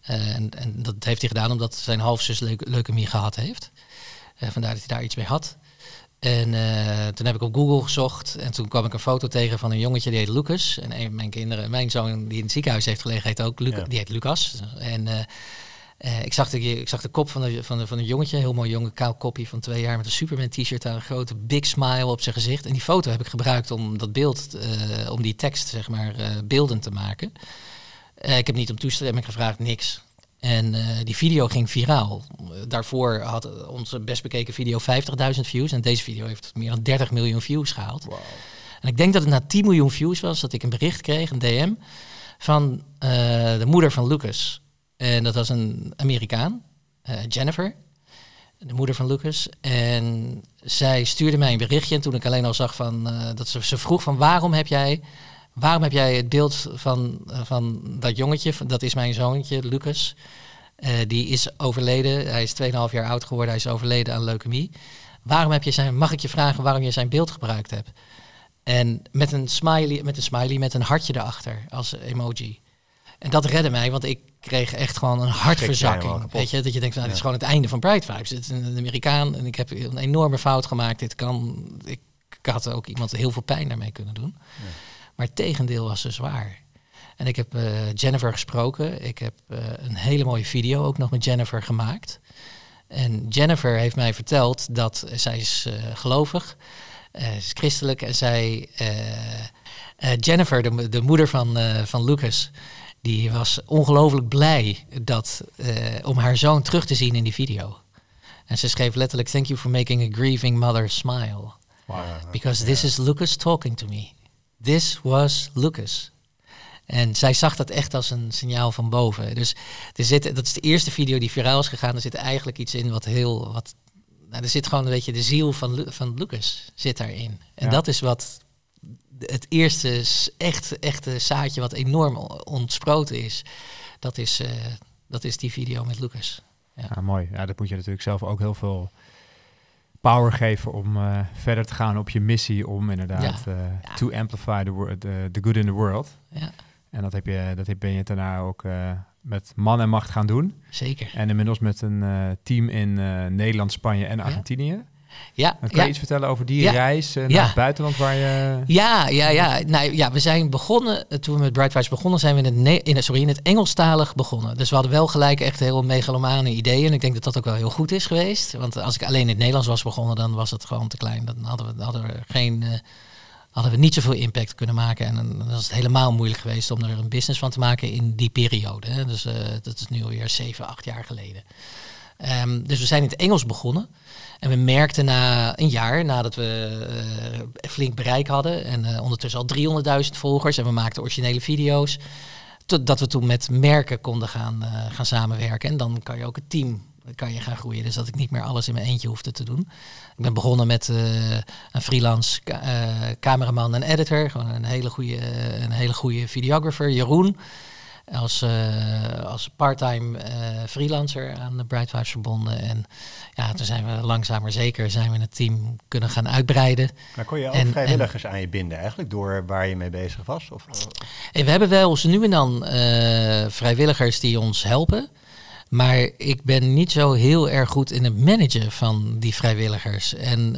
Speaker 3: Eh, en, en dat heeft hij gedaan omdat zijn halfzus leuke, leukemie gehad heeft. Eh, vandaar dat hij daar iets mee had. En eh, toen heb ik op Google gezocht en toen kwam ik een foto tegen van een jongetje die heet Lucas. En een van mijn kinderen, mijn zoon die in het ziekenhuis heeft gelegen, heet ook Luca-
Speaker 2: Ja.
Speaker 3: die heet Lucas. En eh, ik, zag de, ik zag de kop van, de, van, de, van een jongetje, een heel mooi jonge kaal kopje van twee jaar met een Superman t-shirt aan, een grote big smile op zijn gezicht. En die foto heb ik gebruikt om dat beeld, om die tekst zeg maar beeldend te maken. Ik heb niet om toestemming gevraagd, niks. En eh, die video ging viraal. Eh, daarvoor had onze best bekeken video 50.000 views. En deze video heeft meer dan 30 miljoen views gehaald. En ik denk dat het na 10 miljoen views was dat ik een bericht kreeg, een DM, van eh, de moeder van Lucas. En dat was een Amerikaan, eh, Jennifer, de moeder van Lucas. En zij stuurde mij een berichtje. En toen ik alleen al zag van, eh, dat ze, ze vroeg van waarom heb jij waarom heb jij het beeld van, eh, van dat jongetje, dat is mijn zoontje, Lucas, eh, die is overleden, hij is 2,5 jaar oud geworden, hij is overleden aan leukemie. Waarom heb je zijn, mag ik je vragen waarom je zijn beeld gebruikt hebt? En met een smiley, met een smiley, met een hartje erachter als emoji. En dat redde mij, want ik kreeg echt gewoon een hartverzakking. Weet je, dat je denkt, nou, dit is gewoon het einde van Bright Vibes. Dit is een Amerikaan en ik heb een enorme fout gemaakt. Dit kan, ik, ik had ook iemand heel veel pijn daarmee kunnen doen. Maar het tegendeel was dus waar. En ik heb eh, Jennifer gesproken. Ik heb eh, een hele mooie video ook nog met Jennifer gemaakt. En Jennifer heeft mij verteld dat eh, zij is gelovig, is christelijk. En zij, Jennifer, de, de moeder van, van Lucas, die was ongelooflijk blij dat, om haar zoon terug te zien in die video. En ze schreef letterlijk, thank you for making a grieving mother smile. Because this is Lucas talking to me. This was Lucas. En zij zag dat echt als een signaal van boven. Dus er zit, dat is de eerste video die viraal is gegaan. Er zit eigenlijk iets in wat heel. Wat, nou, er zit gewoon een beetje de ziel van, van Lucas zit daarin. En
Speaker 1: Ja.
Speaker 3: dat is wat het eerste echt, echte zaadje wat enorm ontsproten is. Dat is, eh, dat is die video met Lucas.
Speaker 1: Ja, mooi. Ja, dat moet je natuurlijk zelf ook heel veel power geven om eh, verder te gaan op je missie om inderdaad eh,
Speaker 3: Ja.
Speaker 1: to amplify the, wor- the, the good in the world.
Speaker 3: Ja,
Speaker 1: En dat, heb je, dat heb, ben je daarna ook eh, met man en macht gaan doen.
Speaker 3: zeker.
Speaker 1: En inmiddels met een eh, team in eh, Nederland, Spanje en Argentinië.
Speaker 3: Ja,
Speaker 1: kan
Speaker 3: ja.
Speaker 1: je iets vertellen over die
Speaker 3: Ja.
Speaker 1: reis eh, naar
Speaker 3: Ja.
Speaker 1: het buitenland waar je...
Speaker 3: Ja, ja, ja. Nou, ja, we zijn begonnen, eh, toen we met Bright Vibes begonnen, zijn we in het, in sorry, in het Engelstalig begonnen. Dus we hadden wel gelijk echt heel megalomane ideeën. En ik denk dat dat ook wel heel goed is geweest. Want als ik alleen in het Nederlands was begonnen, dan was het gewoon te klein. Dan hadden we, hadden we geen, eh, hadden we niet zoveel impact kunnen maken. En dan was het helemaal moeilijk geweest om er een business van te maken in die periode. Hè. Dus dat is nu alweer zeven, acht jaar geleden. Ehm, dus we zijn in het Engels begonnen. En we merkten na een jaar, nadat we uh, flink bereik hadden en uh, ondertussen al 300.000 volgers en we maakten originele video's, dat we toen met merken konden gaan, uh, gaan samenwerken. En dan kan je ook het team kan je gaan groeien. Dus dat ik niet meer alles in mijn eentje hoefde te doen. Ik ben begonnen met een freelance cameraman en editor. Gewoon een hele goede, een hele goede videographer, Jeroen als, uh, als parttime uh, freelancer aan de Bright Vibes verbonden. En ja, toen zijn we langzaam maar zeker zijn we het team kunnen gaan uitbreiden.
Speaker 2: Maar kon je ook en, vrijwilligers aan je binden eigenlijk door waar je mee bezig was? Of?
Speaker 3: En we hebben wel eens nu en dan vrijwilligers die ons helpen. Maar ik ben niet zo heel erg goed in het managen van die vrijwilligers. En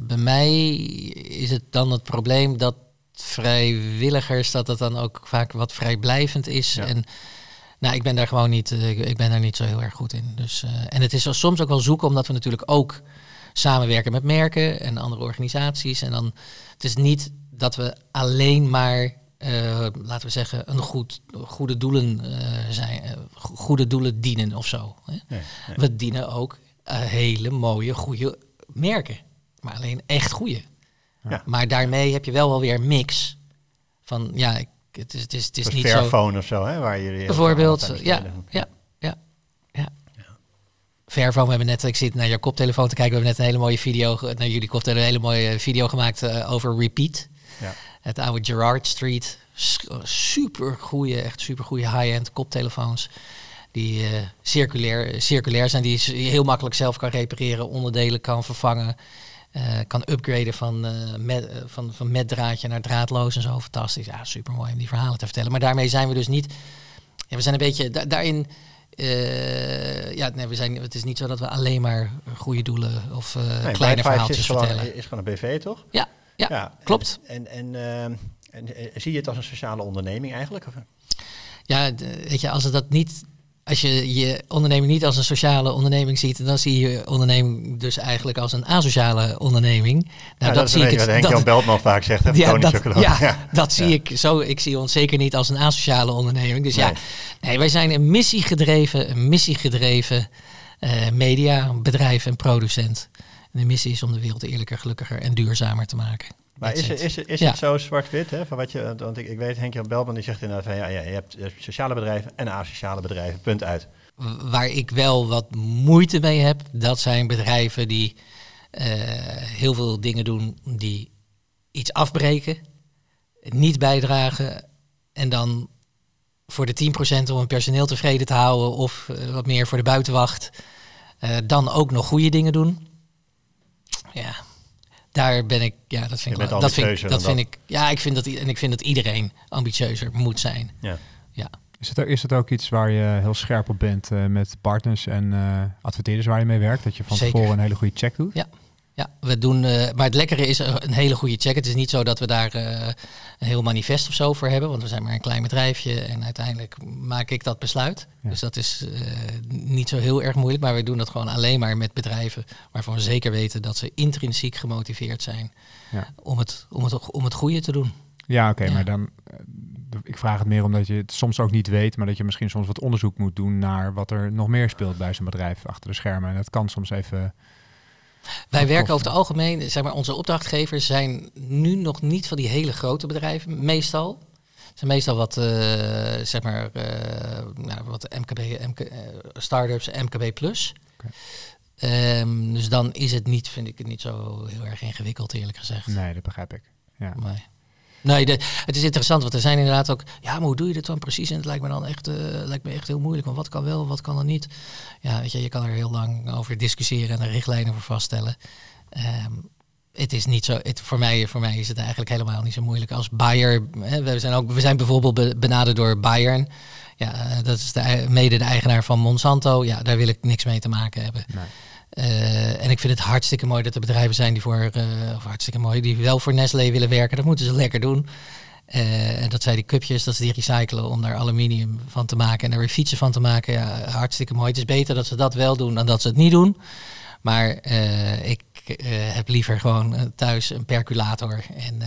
Speaker 3: bij mij is het dan het probleem dat vrijwilligers, dat het dan ook vaak wat vrijblijvend is. En nou, ik ben daar gewoon niet, uh, ik ben daar niet zo heel erg goed in. Dus, uh, en het is soms ook wel zoeken, omdat we natuurlijk ook samenwerken met merken en andere organisaties. En dan, het is niet dat we alleen maar, uh, laten we zeggen, een goed, goede doelen zijn, goede doelen dienen of zo. Hè? Nee, nee. We dienen ook hele mooie, goede merken. Maar alleen echt goede. Ja. Maar daarmee heb je wel wel weer een mix van ja, ik, het is, het is, het is niet
Speaker 2: zo. of zo, hè, waar jullie
Speaker 3: bijvoorbeeld, ja, ja, ja, ja. We hebben net, ik zit naar je koptelefoon te kijken, we hebben net een hele mooie video, naar jullie koptelefoon, een hele mooie video gemaakt uh, over Repeat. Ja. Het oude Gerard Street, super goede, echt super goede high-end koptelefoons die uh, circulair, circulair zijn, die je heel makkelijk zelf kan repareren, onderdelen kan vervangen. Uh, kan upgraden van, uh, met, uh, van, van met draadje naar draadloos en zo. Fantastisch. Ja, super mooi om die verhalen te vertellen. Maar daarmee zijn we dus niet. Ja, we zijn een beetje da daarin. ja, nee, we zijn, het is niet zo dat we alleen maar goede doelen of nee, kleine verhaaltjes
Speaker 2: is
Speaker 3: vertellen.
Speaker 2: Is gewoon een BV, toch?
Speaker 3: Ja, ja, ja klopt.
Speaker 2: En, en, en, en zie je het als een sociale onderneming eigenlijk? Of?
Speaker 3: Ja, weet je, als het dat niet als je je onderneming niet als een sociale onderneming ziet, dan zie je je onderneming dus eigenlijk als een asociale onderneming. Nou,
Speaker 2: ja, dat, zie ik het. Henk Jan Beltman vaak zegt. Hè,
Speaker 3: ja, dat, ja, ja, dat zie ik zo. Ik zie ons zeker niet als een asociale onderneming. Dus ja, nee, wij zijn een missiegedreven, een missiegedreven uh, mediabedrijf en producent. En de missie is om de wereld eerlijker, gelukkiger en duurzamer te maken.
Speaker 2: Maar is, is, is, is het zo zwart-wit? Van wat je, want ik, ik weet, Henk-Jan Belman die zegt inderdaad van ja, ja, je hebt sociale bedrijven en asociale bedrijven, punt uit.
Speaker 3: Waar ik wel wat moeite mee heb, dat zijn bedrijven die uh, heel veel dingen doen die iets afbreken, niet bijdragen en dan voor de 10% om hun personeel tevreden te houden of uh, wat meer voor de buitenwacht, uh, dan ook nog goede dingen doen. Ja, daar ben ik, ja, dat vind ik, dat vind, dat vind ik, ja, ik vind dat en ik vind dat iedereen ambitieuzer moet zijn. Ja.
Speaker 1: ja. Is het, is het ook iets waar je heel scherp op bent uh, met partners en uh, adverteerders waar je mee werkt? Dat je van Zeker. tevoren een hele goede check doet?
Speaker 3: Ja, ja, we doen, uh, maar het lekkere is een hele goede check. Het is niet zo dat we daar uh, een heel manifest of zo voor hebben, want we zijn maar een klein bedrijfje en uiteindelijk maak ik dat besluit. Dus dat is uh, niet zo heel erg moeilijk, maar we doen dat gewoon alleen maar met bedrijven waarvan we zeker weten dat ze intrinsiek gemotiveerd zijn ja. om, het, om, het, om het goede te doen.
Speaker 1: Ja, oké, okay, maar dan, ik vraag het meer omdat je het soms ook niet weet, maar dat je misschien soms wat onderzoek moet doen naar wat er nog meer speelt bij zo'n bedrijf achter de schermen. En dat kan soms even
Speaker 3: wij werken over het algemeen, zeg maar, onze opdrachtgevers zijn nu nog niet van die hele grote bedrijven, meestal. Het zijn meestal wat, uh, zeg maar, uh, nou, wat MKB, MK, uh, startups, MKB plus. Okay. Um, dus dan is het niet, vind ik het niet zo heel erg ingewikkeld, eerlijk gezegd.
Speaker 1: Nee, dat begrijp ik. Ja.
Speaker 3: Nee, het is interessant, want er zijn inderdaad ook... Ja, maar hoe doe je dit dan precies? En het lijkt me dan echt, uh, lijkt me echt heel moeilijk. Want wat kan wel, wat kan er niet? Ja, weet je, je kan er heel lang over discussiëren en er richtlijnen voor vaststellen. Um, het is niet zo. Het, voor, mij, voor mij is het eigenlijk helemaal niet zo moeilijk. Als Bayer, hè, we, zijn ook, we zijn bijvoorbeeld benaderd door Bayern. Ja, eh, dat is de, mede de eigenaar van Monsanto. Ja, daar wil ik niks mee te maken hebben. Nee. Uh, en ik vind het hartstikke mooi dat er bedrijven zijn die voor, uh, of hartstikke mooi, die wel voor Nestlé willen werken. Dat moeten ze lekker doen. Uh, en dat zij die cupjes, dat ze die recyclen om daar aluminium van te maken en er weer fietsen van te maken. Ja, hartstikke mooi. Het is beter dat ze dat wel doen dan dat ze het niet doen. Maar ik heb liever gewoon thuis een perculator en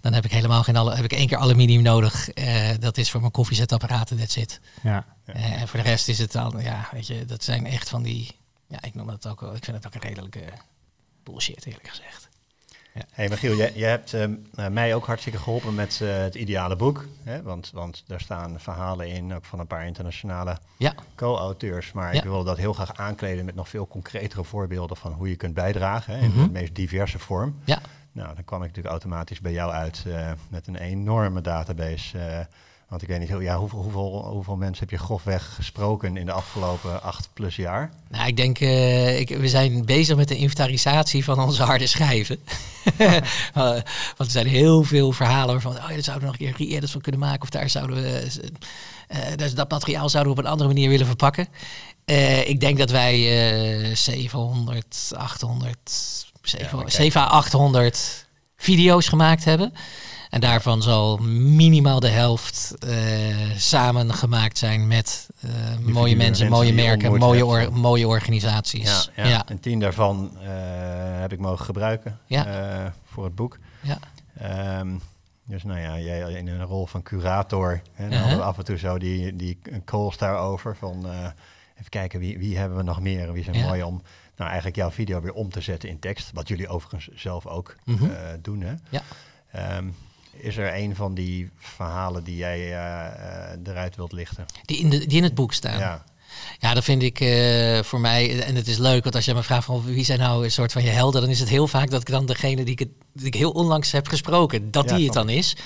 Speaker 3: Dan heb ik helemaal geen alle, heb ik één keer aluminium nodig. Eh, dat is voor mijn koffiezetapparaten, dat zit.
Speaker 1: Ja.
Speaker 3: Eh, en voor de rest is het dan, ja, weet je, dat zijn echt van die, ja, ik noem dat ook wel, ik vind het ook een redelijke bullshit, eerlijk gezegd.
Speaker 2: Hey Michiel, jij hebt ehm, nou, mij ook hartstikke geholpen met eh, het ideale boek. Hè? Want, want daar staan verhalen in, ook van een paar internationale
Speaker 3: Ja,
Speaker 2: co-auteurs. Maar
Speaker 3: Ja.
Speaker 2: ik wil dat heel graag aankleden met nog veel concretere voorbeelden van hoe je kunt bijdragen hè, in
Speaker 3: Mhm.
Speaker 2: de meest diverse vorm.
Speaker 3: ja.
Speaker 2: Nou, dan kwam ik natuurlijk automatisch bij jou uit eh, met een enorme database. eh, want ik weet niet, ja, hoeveel, hoeveel, hoeveel mensen heb je grofweg gesproken in de afgelopen acht plus jaar?
Speaker 3: Nou, ik denk, eh, ik, we zijn bezig met de inventarisatie van onze harde schijven. Eh, want er zijn heel veel verhalen van, oh ja, daar zouden we nog een keer re-edit van kunnen maken. Of daar zouden we, eh, dat materiaal zouden we op een andere manier willen verpakken. Ik denk dat wij eh 700, 800, 700,
Speaker 2: kijk.
Speaker 3: 7 à 800 video's gemaakt hebben. En daarvan zal minimaal de helft eh, samen gemaakt zijn met eh, mooie
Speaker 2: mensen
Speaker 3: mensen, mooie merken, mooie, or- mooie organisaties.
Speaker 2: Ja, ja. En tien daarvan eh, heb ik mogen gebruiken
Speaker 3: Ja.
Speaker 2: voor het boek.
Speaker 3: ja.
Speaker 2: Ehm, dus nou ja, jij in een rol van curator. Hè, dan
Speaker 3: Uh-huh.
Speaker 2: af en toe zo die, die calls daarover. Van even kijken, wie, wie hebben we nog meer? en Wie zijn
Speaker 3: Ja.
Speaker 2: mooi om nou eigenlijk jouw video weer om te zetten in tekst. Wat jullie overigens zelf ook
Speaker 3: Mhm.
Speaker 2: eh, doen. Hè?
Speaker 3: Ja.
Speaker 2: Ehm, is er een van die verhalen die jij eh, eh, eruit wilt lichten?
Speaker 3: Die, in de, die in het boek staan. Ja,
Speaker 2: Ja,
Speaker 3: dat vind ik eh, voor mij, en het is leuk, want als je me vraagt van wie zijn nou een soort van je helden, dan is het heel vaak dat ik dan degene die ik, het, die ik heel onlangs heb gesproken, dat
Speaker 2: Ja,
Speaker 3: die het dan is.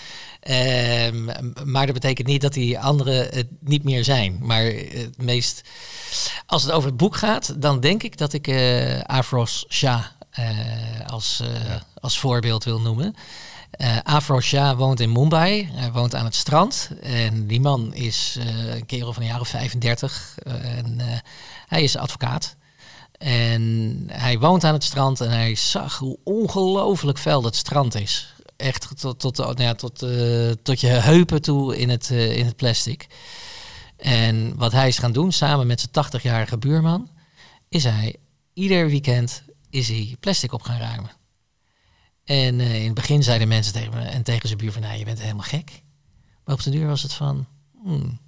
Speaker 3: Ehm, maar dat betekent niet dat die anderen het niet meer zijn. Maar het meest, als het over het boek gaat, dan denk ik dat ik eh Afros Shah als, als voorbeeld wil noemen. Eh Afro Shah woont in Mumbai. Hij woont aan het strand. En die man is eh, een kerel van jaar of 35. eh, en hij is advocaat. En hij woont aan het strand en hij zag hoe ongelooflijk vuil dat strand is. Echt tot, tot, nou ja, tot, tot je heupen toe in het, in het plastic. En wat hij is gaan doen, samen met zijn 80-jarige buurman, is hij ieder weekend is hij plastic op gaan ruimen. En eh, in het begin zeiden mensen tegen me en tegen zijn buurman, nou, je bent helemaal gek. Maar op de duur was het van, hmm,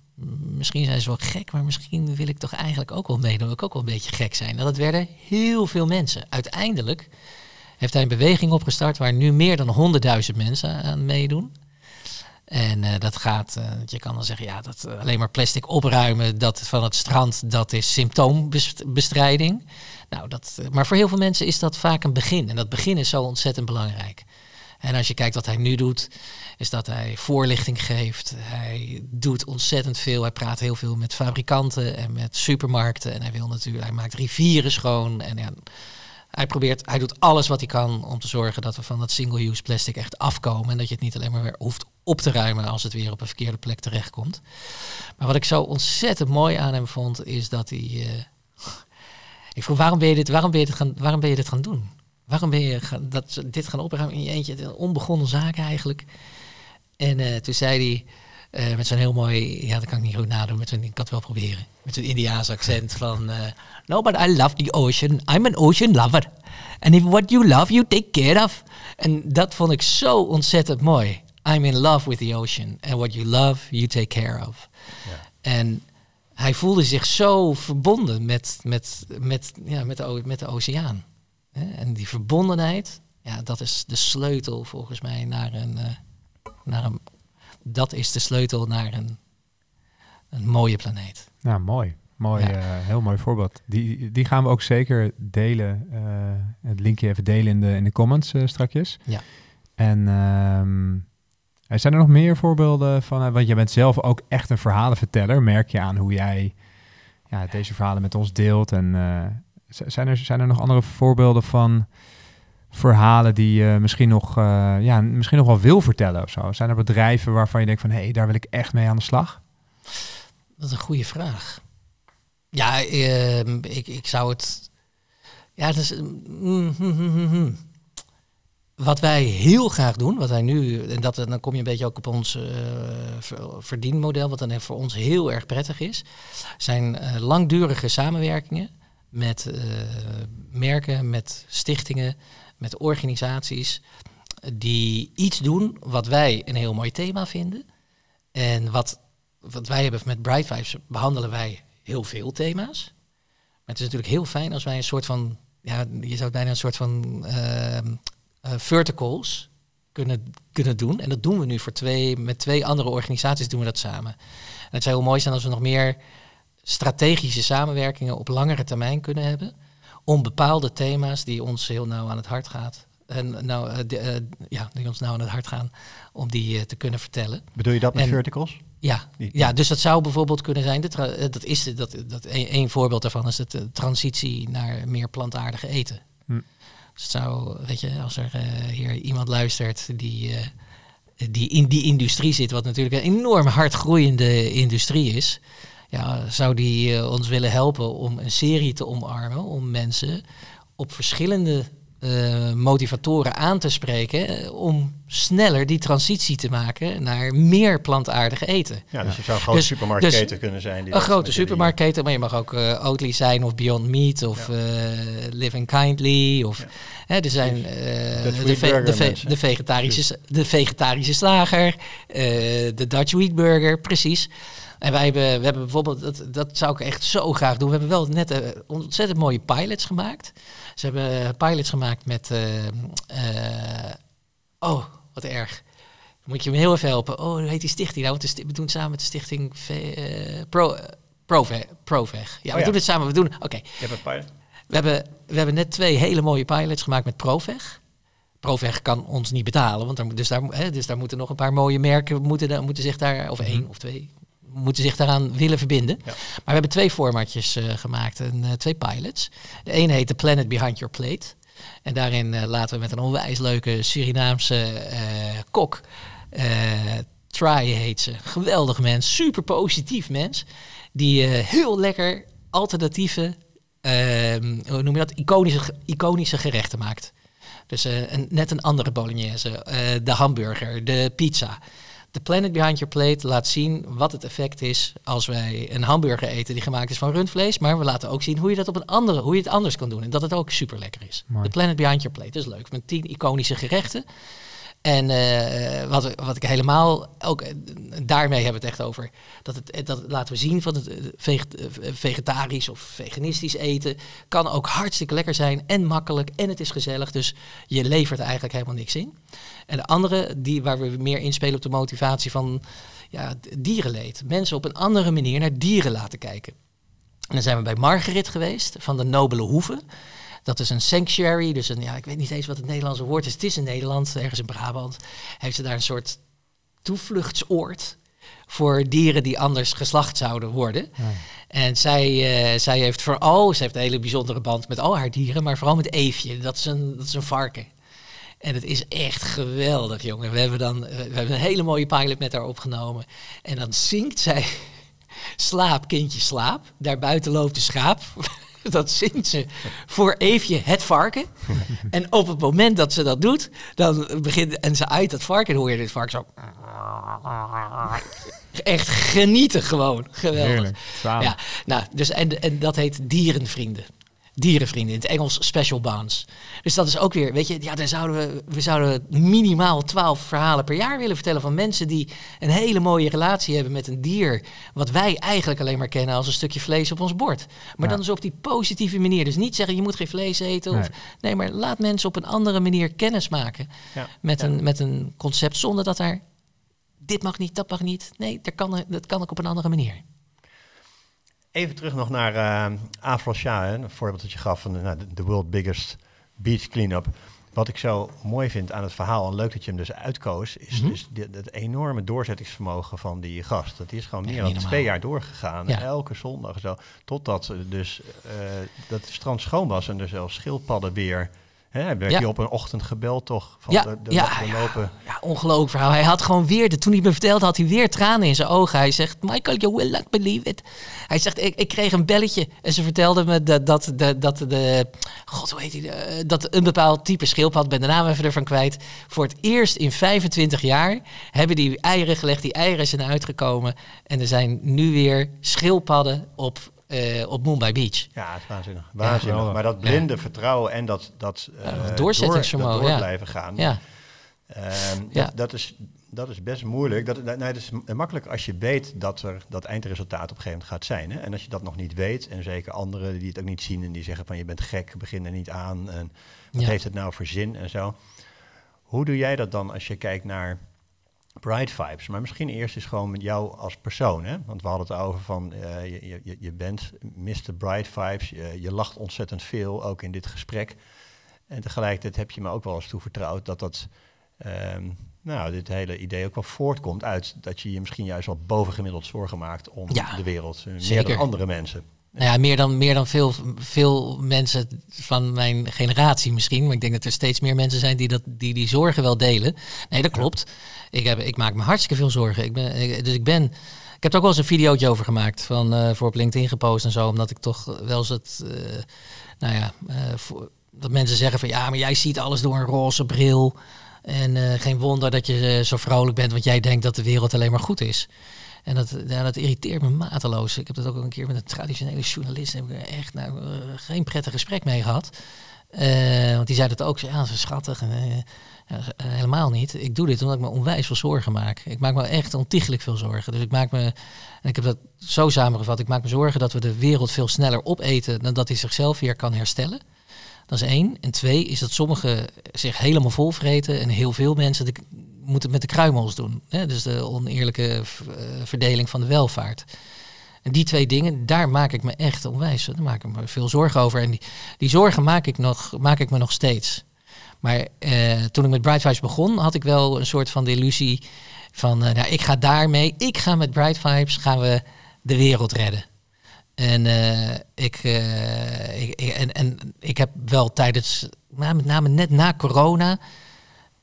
Speaker 3: misschien zijn ze wel gek, maar misschien wil ik toch eigenlijk ook wel meedoen. Wil ik ook wel een beetje gek zijn. En dat werden heel veel mensen. Uiteindelijk heeft hij een beweging opgestart waar nu meer dan 100.000 mensen aan meedoen. En eh, dat gaat, eh, je kan dan zeggen, ja, dat alleen maar plastic opruimen dat van het strand, dat is symptoombestrijding. Nou, dat, eh, maar voor heel veel mensen is dat vaak een begin. En dat begin is zo ontzettend belangrijk. En als je kijkt wat hij nu doet, is dat hij voorlichting geeft. Hij doet ontzettend veel. Hij praat heel veel met fabrikanten en met supermarkten. En hij wil natuurlijk, hij maakt rivieren schoon. En ja, hij probeert, hij doet alles wat hij kan om te zorgen dat we van dat single-use plastic echt afkomen. En dat je het niet alleen maar weer hoeft op te ruimen als het weer op een verkeerde plek terechtkomt. Maar wat ik zo ontzettend mooi aan hem vond, is dat hij. eh, ik vroeg, waarom ben je dit, waarom ben je dit, gaan, waarom ben je dit gaan doen? Waarom ben je gaan, dat, dit gaan opruimen in je eentje? Een onbegonnen zaak eigenlijk. En eh, toen zei hij, eh, met zo'n heel mooi, ja, dat kan ik niet goed nadoen, met zo'n, ik kan het wel proberen, met zo'n Indiaans accent van, eh, no, but I love the ocean. I'm an ocean lover. And if what you love, you take care of. En dat vond ik zo ontzettend mooi. I'm in love with the ocean. And what you love, you take care of.
Speaker 2: Ja.
Speaker 3: En hij voelde zich zo verbonden met, met, met, ja, met, de, met de oceaan. Hè? En die verbondenheid, ja, dat is de sleutel volgens mij naar een, eh, naar een. Dat is de sleutel naar een, een mooie planeet.
Speaker 1: Nou, mooi. Mooi,
Speaker 3: Ja.
Speaker 1: eh, heel mooi voorbeeld. Die, die gaan we ook zeker delen. eh, het linkje even delen in de, in de comments eh, strakjes.
Speaker 3: Ja.
Speaker 1: En ehm, zijn er nog meer voorbeelden van? eh, want jij bent zelf ook echt een verhalenverteller. Merk je aan hoe jij ja, deze verhalen met ons deelt. En eh, zijn, er, zijn er nog andere voorbeelden van verhalen die je misschien nog, eh, ja, misschien nog wel wil vertellen of zo? Zijn er bedrijven waarvan je denkt van... hé, hey, daar wil ik echt mee aan de slag?
Speaker 3: Dat is een goede vraag. Ja, ehm, ik, ik zou het. Ja, mm, hm, hm, hm. Wat wij heel graag doen, wat wij nu, en dat, dan kom je een beetje ook op ons eh, ver- verdienmodel, wat dan voor ons heel erg prettig is, zijn eh, langdurige samenwerkingen met eh, merken, met stichtingen, met organisaties, die iets doen wat wij een heel mooi thema vinden. En wat, wat wij hebben met Bright Vibes behandelen wij heel veel thema's. Maar het is natuurlijk heel fijn als wij een soort van, ja, je zou bijna een soort van ehm, eh, verticals kunnen, kunnen doen. En dat doen we nu voor twee, met twee andere organisaties doen we dat samen. En het zou heel mooi zijn als we nog meer strategische samenwerkingen op langere termijn kunnen hebben. Om bepaalde thema's die ons heel nauw aan het hart gaat. En nou, eh, de, eh, ja, die ons nauw aan het hart gaan, om die eh, te kunnen vertellen.
Speaker 2: Bedoel je dat met
Speaker 3: En-
Speaker 2: verticals?
Speaker 3: Ja,
Speaker 2: Die-
Speaker 3: ja, dus dat zou bijvoorbeeld kunnen zijn, de eh, dat is de, dat, dat een, een voorbeeld daarvan is de transitie naar meer plantaardige eten.
Speaker 1: Hm.
Speaker 3: Dus zou, weet je, als er eh, hier iemand luistert die, eh, die in die industrie zit, wat natuurlijk een enorm hard groeiende industrie is, ja, zou die eh, ons willen helpen om een serie te omarmen, om mensen op verschillende eh, motivatoren aan te spreken, eh, om sneller die transitie te maken naar meer plantaardig eten.
Speaker 2: Ja, dus je zou een grote
Speaker 3: Dus-
Speaker 2: supermarktketen
Speaker 3: dus
Speaker 2: kunnen zijn. Die
Speaker 3: Een grote supermarktketen, maar je mag ook eh Oatly zijn of Beyond Meat of
Speaker 2: Ja.
Speaker 3: Living Kindly. Of,
Speaker 2: Ja.
Speaker 3: hè, er zijn
Speaker 2: Dutch
Speaker 3: de, ve- de, ve- de, vegetarische, de vegetarische slager, de Dutch Wheat Burger, precies. En wij hebben, we hebben bijvoorbeeld, dat, dat zou ik echt zo graag doen. We hebben wel net eh, ontzettend mooie pilots gemaakt. Ze hebben pilots gemaakt met, eh, eh, oh, wat erg. Moet je me heel even helpen. Oh, hoe heet die stichting nou? We doen het samen met de stichting V- eh, Pro, eh, Prove, Proveg. Ja, we
Speaker 2: ja.
Speaker 3: doen het samen. We doen, oké.
Speaker 2: Je hebt een pilot.
Speaker 3: We hebben, we hebben net twee hele mooie pilots gemaakt met Proveg. Proveg kan ons niet betalen, want daar, dus, daar, hè, dus daar moeten nog een paar mooie merken moeten, moeten zich daar, of één of twee, moeten zich daaraan willen verbinden.
Speaker 2: Ja.
Speaker 3: Maar we hebben twee formatjes eh, gemaakt en eh, twee pilots. De ene heet The Planet Behind Your Plate. En daarin eh, laten we met een onwijs leuke Surinaamse kok. Try heet ze. Geweldig mens, super positief mens. Die heel lekker alternatieve, ehm, hoe noem je dat, iconische, iconische gerechten maakt. Dus een, net een andere bolognese, de hamburger, de pizza. De Planet Behind Your Plate laat zien wat het effect is als wij een hamburger eten die gemaakt is van rundvlees. Maar we laten ook zien hoe je dat op een andere, hoe je het anders kan doen. En dat het ook super lekker is.
Speaker 1: Mooi.
Speaker 3: De Planet Behind Your Plate is leuk. Met tien iconische gerechten. En eh, wat, wat ik helemaal ook eh, daarmee hebben we het echt over. Dat het, dat laten we zien van het eh, veget- eh, vegetarisch of veganistisch eten. Kan ook hartstikke lekker zijn en makkelijk en het is gezellig. Dus je levert eigenlijk helemaal niks in. En de andere, die, waar we meer inspelen op de motivatie van ja, dierenleed. Mensen op een andere manier naar dieren laten kijken. En dan zijn we bij Margaret geweest van de Nobele Hoeve. Dat is een sanctuary, dus een, ja, ik weet niet eens wat het Nederlandse woord is. Het is in Nederland, ergens in Brabant. Heeft ze daar een soort toevluchtsoord voor dieren die anders geslacht zouden worden. En zij, eh, zij heeft vooral, ze heeft een hele bijzondere band met al haar dieren, maar vooral met Eefje. Dat is een, dat is een varken. En het is echt geweldig, jongen. We hebben dan we hebben een hele mooie pilot met haar opgenomen. En dan zingt zij Slaap, kindje, slaap. Daarbuiten loopt de schaap. Dat zingt ze voor Eefje het varken. En op het moment dat ze dat doet, dan begint en ze uit dat varken, hoor je dit varken zo. Echt genieten gewoon. Geweldig.
Speaker 1: Heerlijk.
Speaker 3: Ja, nou, dus en, en dat heet dierenvrienden. Dierenvrienden, in het Engels special bonds. Dus dat is ook weer, weet je, ja, dan zouden we, we zouden minimaal twaalf verhalen per jaar willen vertellen van mensen die een hele mooie relatie hebben met een dier. Wat wij eigenlijk alleen maar kennen als een stukje vlees op ons bord. Maar
Speaker 1: Ja.
Speaker 3: dan is op die positieve manier. Dus niet zeggen je moet geen vlees eten. Of,
Speaker 1: Nee.
Speaker 3: nee, maar laat mensen op een andere manier kennis maken
Speaker 2: Ja.
Speaker 3: met,
Speaker 2: Ja.
Speaker 3: een, met een concept zonder dat er dit mag niet, dat mag niet. Nee, dat kan, dat kan ook op een andere manier.
Speaker 2: Even terug nog naar hè, een voorbeeld dat je gaf van de, nou, de- world biggest beach cleanup. Wat ik zo mooi vind aan het verhaal, en leuk dat je hem dus uitkoos, is,
Speaker 3: Mhm.
Speaker 2: dit- het enorme doorzettingsvermogen van die gast. Dat is gewoon meer dan twee jaar doorgegaan,
Speaker 3: Ja.
Speaker 2: elke zondag zo. Totdat eh, dus eh, dat het strand schoon was en er zelfs schildpadden weer... Hè, werd
Speaker 3: Ja.
Speaker 2: je op een ochtend gebeld toch? Van
Speaker 3: Ja,
Speaker 2: de, de,
Speaker 3: ja,
Speaker 2: de lopen.
Speaker 3: Ja, ongelooflijk verhaal. Hij had gewoon weer, de, toen hij me vertelde, had hij weer tranen in zijn ogen. Hij zegt, Michael, you will not believe it. Hij zegt, ik, ik kreeg een belletje. En ze vertelde me dat, dat, dat, dat de, god, hoe heet hij, eh, dat een bepaald type schildpad, ben de naam even ervan kwijt, voor het eerst in 25 jaar hebben die eieren gelegd. Die eieren zijn uitgekomen. En er zijn nu weer schildpadden op, eh, op Mumbai Beach.
Speaker 2: Ja, het is waanzinnig. waanzinnig. maar dat blinde vertrouwen en dat, dat, eh, door-
Speaker 3: doorzettingsvermogen,
Speaker 2: door
Speaker 3: ja.
Speaker 2: blijven gaan.
Speaker 3: Ja,
Speaker 2: Ehm,
Speaker 3: Ja.
Speaker 2: dat, dat, is, dat is best moeilijk. Dat, dat, nee, dat is makkelijk als je weet dat er dat eindresultaat op een gegeven moment gaat zijn. Hè? En als je dat nog niet weet, en zeker anderen die het ook niet zien en die zeggen van je bent gek, begin er niet aan. En wat heeft het nou voor zin en zo. Hoe doe jij dat dan als je kijkt naar Bright Vibes? Maar misschien eerst eens gewoon met jou als persoon. Hè? Want we hadden het over van eh, je, je, je bent Mr. Bright Vibes. Je, je lacht ontzettend veel, ook in dit gesprek. En tegelijkertijd heb je me ook wel eens toevertrouwd dat dat, ehm, nou, dit hele idee ook wel voortkomt uit dat je je misschien juist wat bovengemiddeld zorgen maakt om
Speaker 3: Ja,
Speaker 2: de wereld. eh, Meer dan andere mensen.
Speaker 3: Nou ja, meer dan, meer dan veel, veel mensen van mijn generatie misschien. Maar ik denk dat er steeds meer mensen zijn die dat, die, die zorgen wel delen. Nee, dat klopt. Ik, heb, ik maak me hartstikke veel zorgen. Ik ben, ik- dus ik ben... Ik heb er ook wel eens een videootje over gemaakt. Van, eh, voor op LinkedIn gepost en zo. Omdat ik toch wel eens het... eh, nou ja, eh, voor, dat mensen zeggen van... Ja, maar jij ziet alles door een roze bril. En geen wonder dat je zo vrolijk bent. Want jij denkt dat de wereld alleen maar goed is. En dat, dat irriteert me mateloos. Ik heb dat ook een keer met een traditionele journalist. Heb ik echt nou, geen prettig gesprek mee gehad. Eh, want die zei dat ook. Ja, zo schattig. En, eh, eh, helemaal niet. Ik doe dit omdat ik me onwijs veel zorgen maak. Ik maak me echt ontiegelijk veel zorgen. Dus ik maak me, en ik heb dat zo samengevat. Ik maak me zorgen dat we de wereld veel sneller opeten dan dat hij zichzelf weer kan herstellen. Dat is één. En twee is dat sommigen zich helemaal volvreten en heel veel mensen moeten het met de kruimels doen. Hè? Dus de oneerlijke eh, verdeling van de welvaart. En die twee dingen, daar maak ik me echt onwijs. Daar maak ik me veel zorgen over. En die, zorgen maak ik, nog, maak ik me nog steeds. Maar eh, toen ik met Bright begon, had ik wel een soort van de illusie van, eh, nou, ik ga daarmee, ik ga met Bright Vibes, gaan we de wereld redden. En, ik, ik, en, en ik heb wel tijdens, met name net na corona,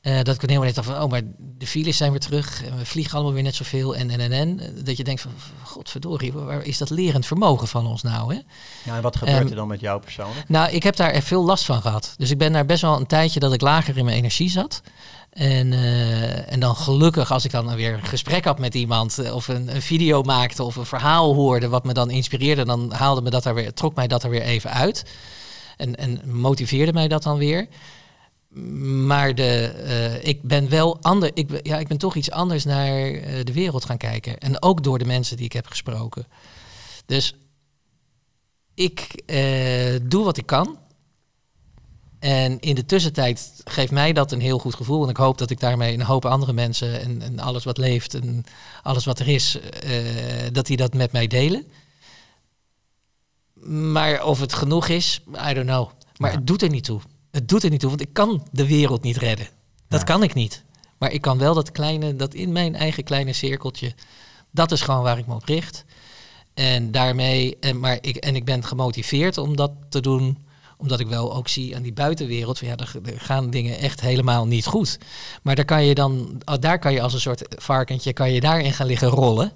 Speaker 3: eh, dat ik een hele tijd dacht van, oh, maar de files zijn weer terug. En we vliegen allemaal weer net zoveel. En, en, en, en. Dat je denkt van, godverdorie, waar is dat lerend vermogen van ons nou? Hè?
Speaker 2: Ja, en wat gebeurt
Speaker 3: Ehm,
Speaker 2: er dan met jou persoonlijk?
Speaker 3: Nou, ik heb daar echt veel last van gehad. Dus ik ben daar best wel een tijdje dat ik lager in mijn energie zat. En, eh, en dan gelukkig, als ik dan weer een gesprek had met iemand, eh, of een, een video maakte, of een verhaal hoorde, wat me dan inspireerde, dan haalde me dat er weer, trok mij dat er weer even uit. En, en motiveerde mij dat dan weer. Maar de, eh, ik ben wel ander, ik, ja, ik ben toch iets anders naar eh, de wereld gaan kijken. En ook door de mensen die ik heb gesproken. Dus ik eh, doe wat ik kan. En in de tussentijd geeft mij dat een heel goed gevoel. En ik hoop dat ik daarmee een hoop andere mensen en, en alles wat leeft en alles wat er is, dat die dat met mij delen. Maar of het genoeg is, I don't know. Maar
Speaker 1: Ja.
Speaker 3: het doet er niet toe. Het doet er niet toe, want ik kan de wereld niet redden. Dat
Speaker 1: Ja.
Speaker 3: kan ik niet. Maar ik kan wel dat kleine, dat in mijn eigen kleine cirkeltje, dat is gewoon waar ik me op richt. En daarmee, en, maar ik, en ik ben gemotiveerd om dat te doen, omdat ik wel ook zie aan die buitenwereld, van ja, er, er gaan dingen echt helemaal niet goed. Maar daar kan je dan, oh, daar kan je als een soort varkentje, kan je daarin gaan liggen rollen,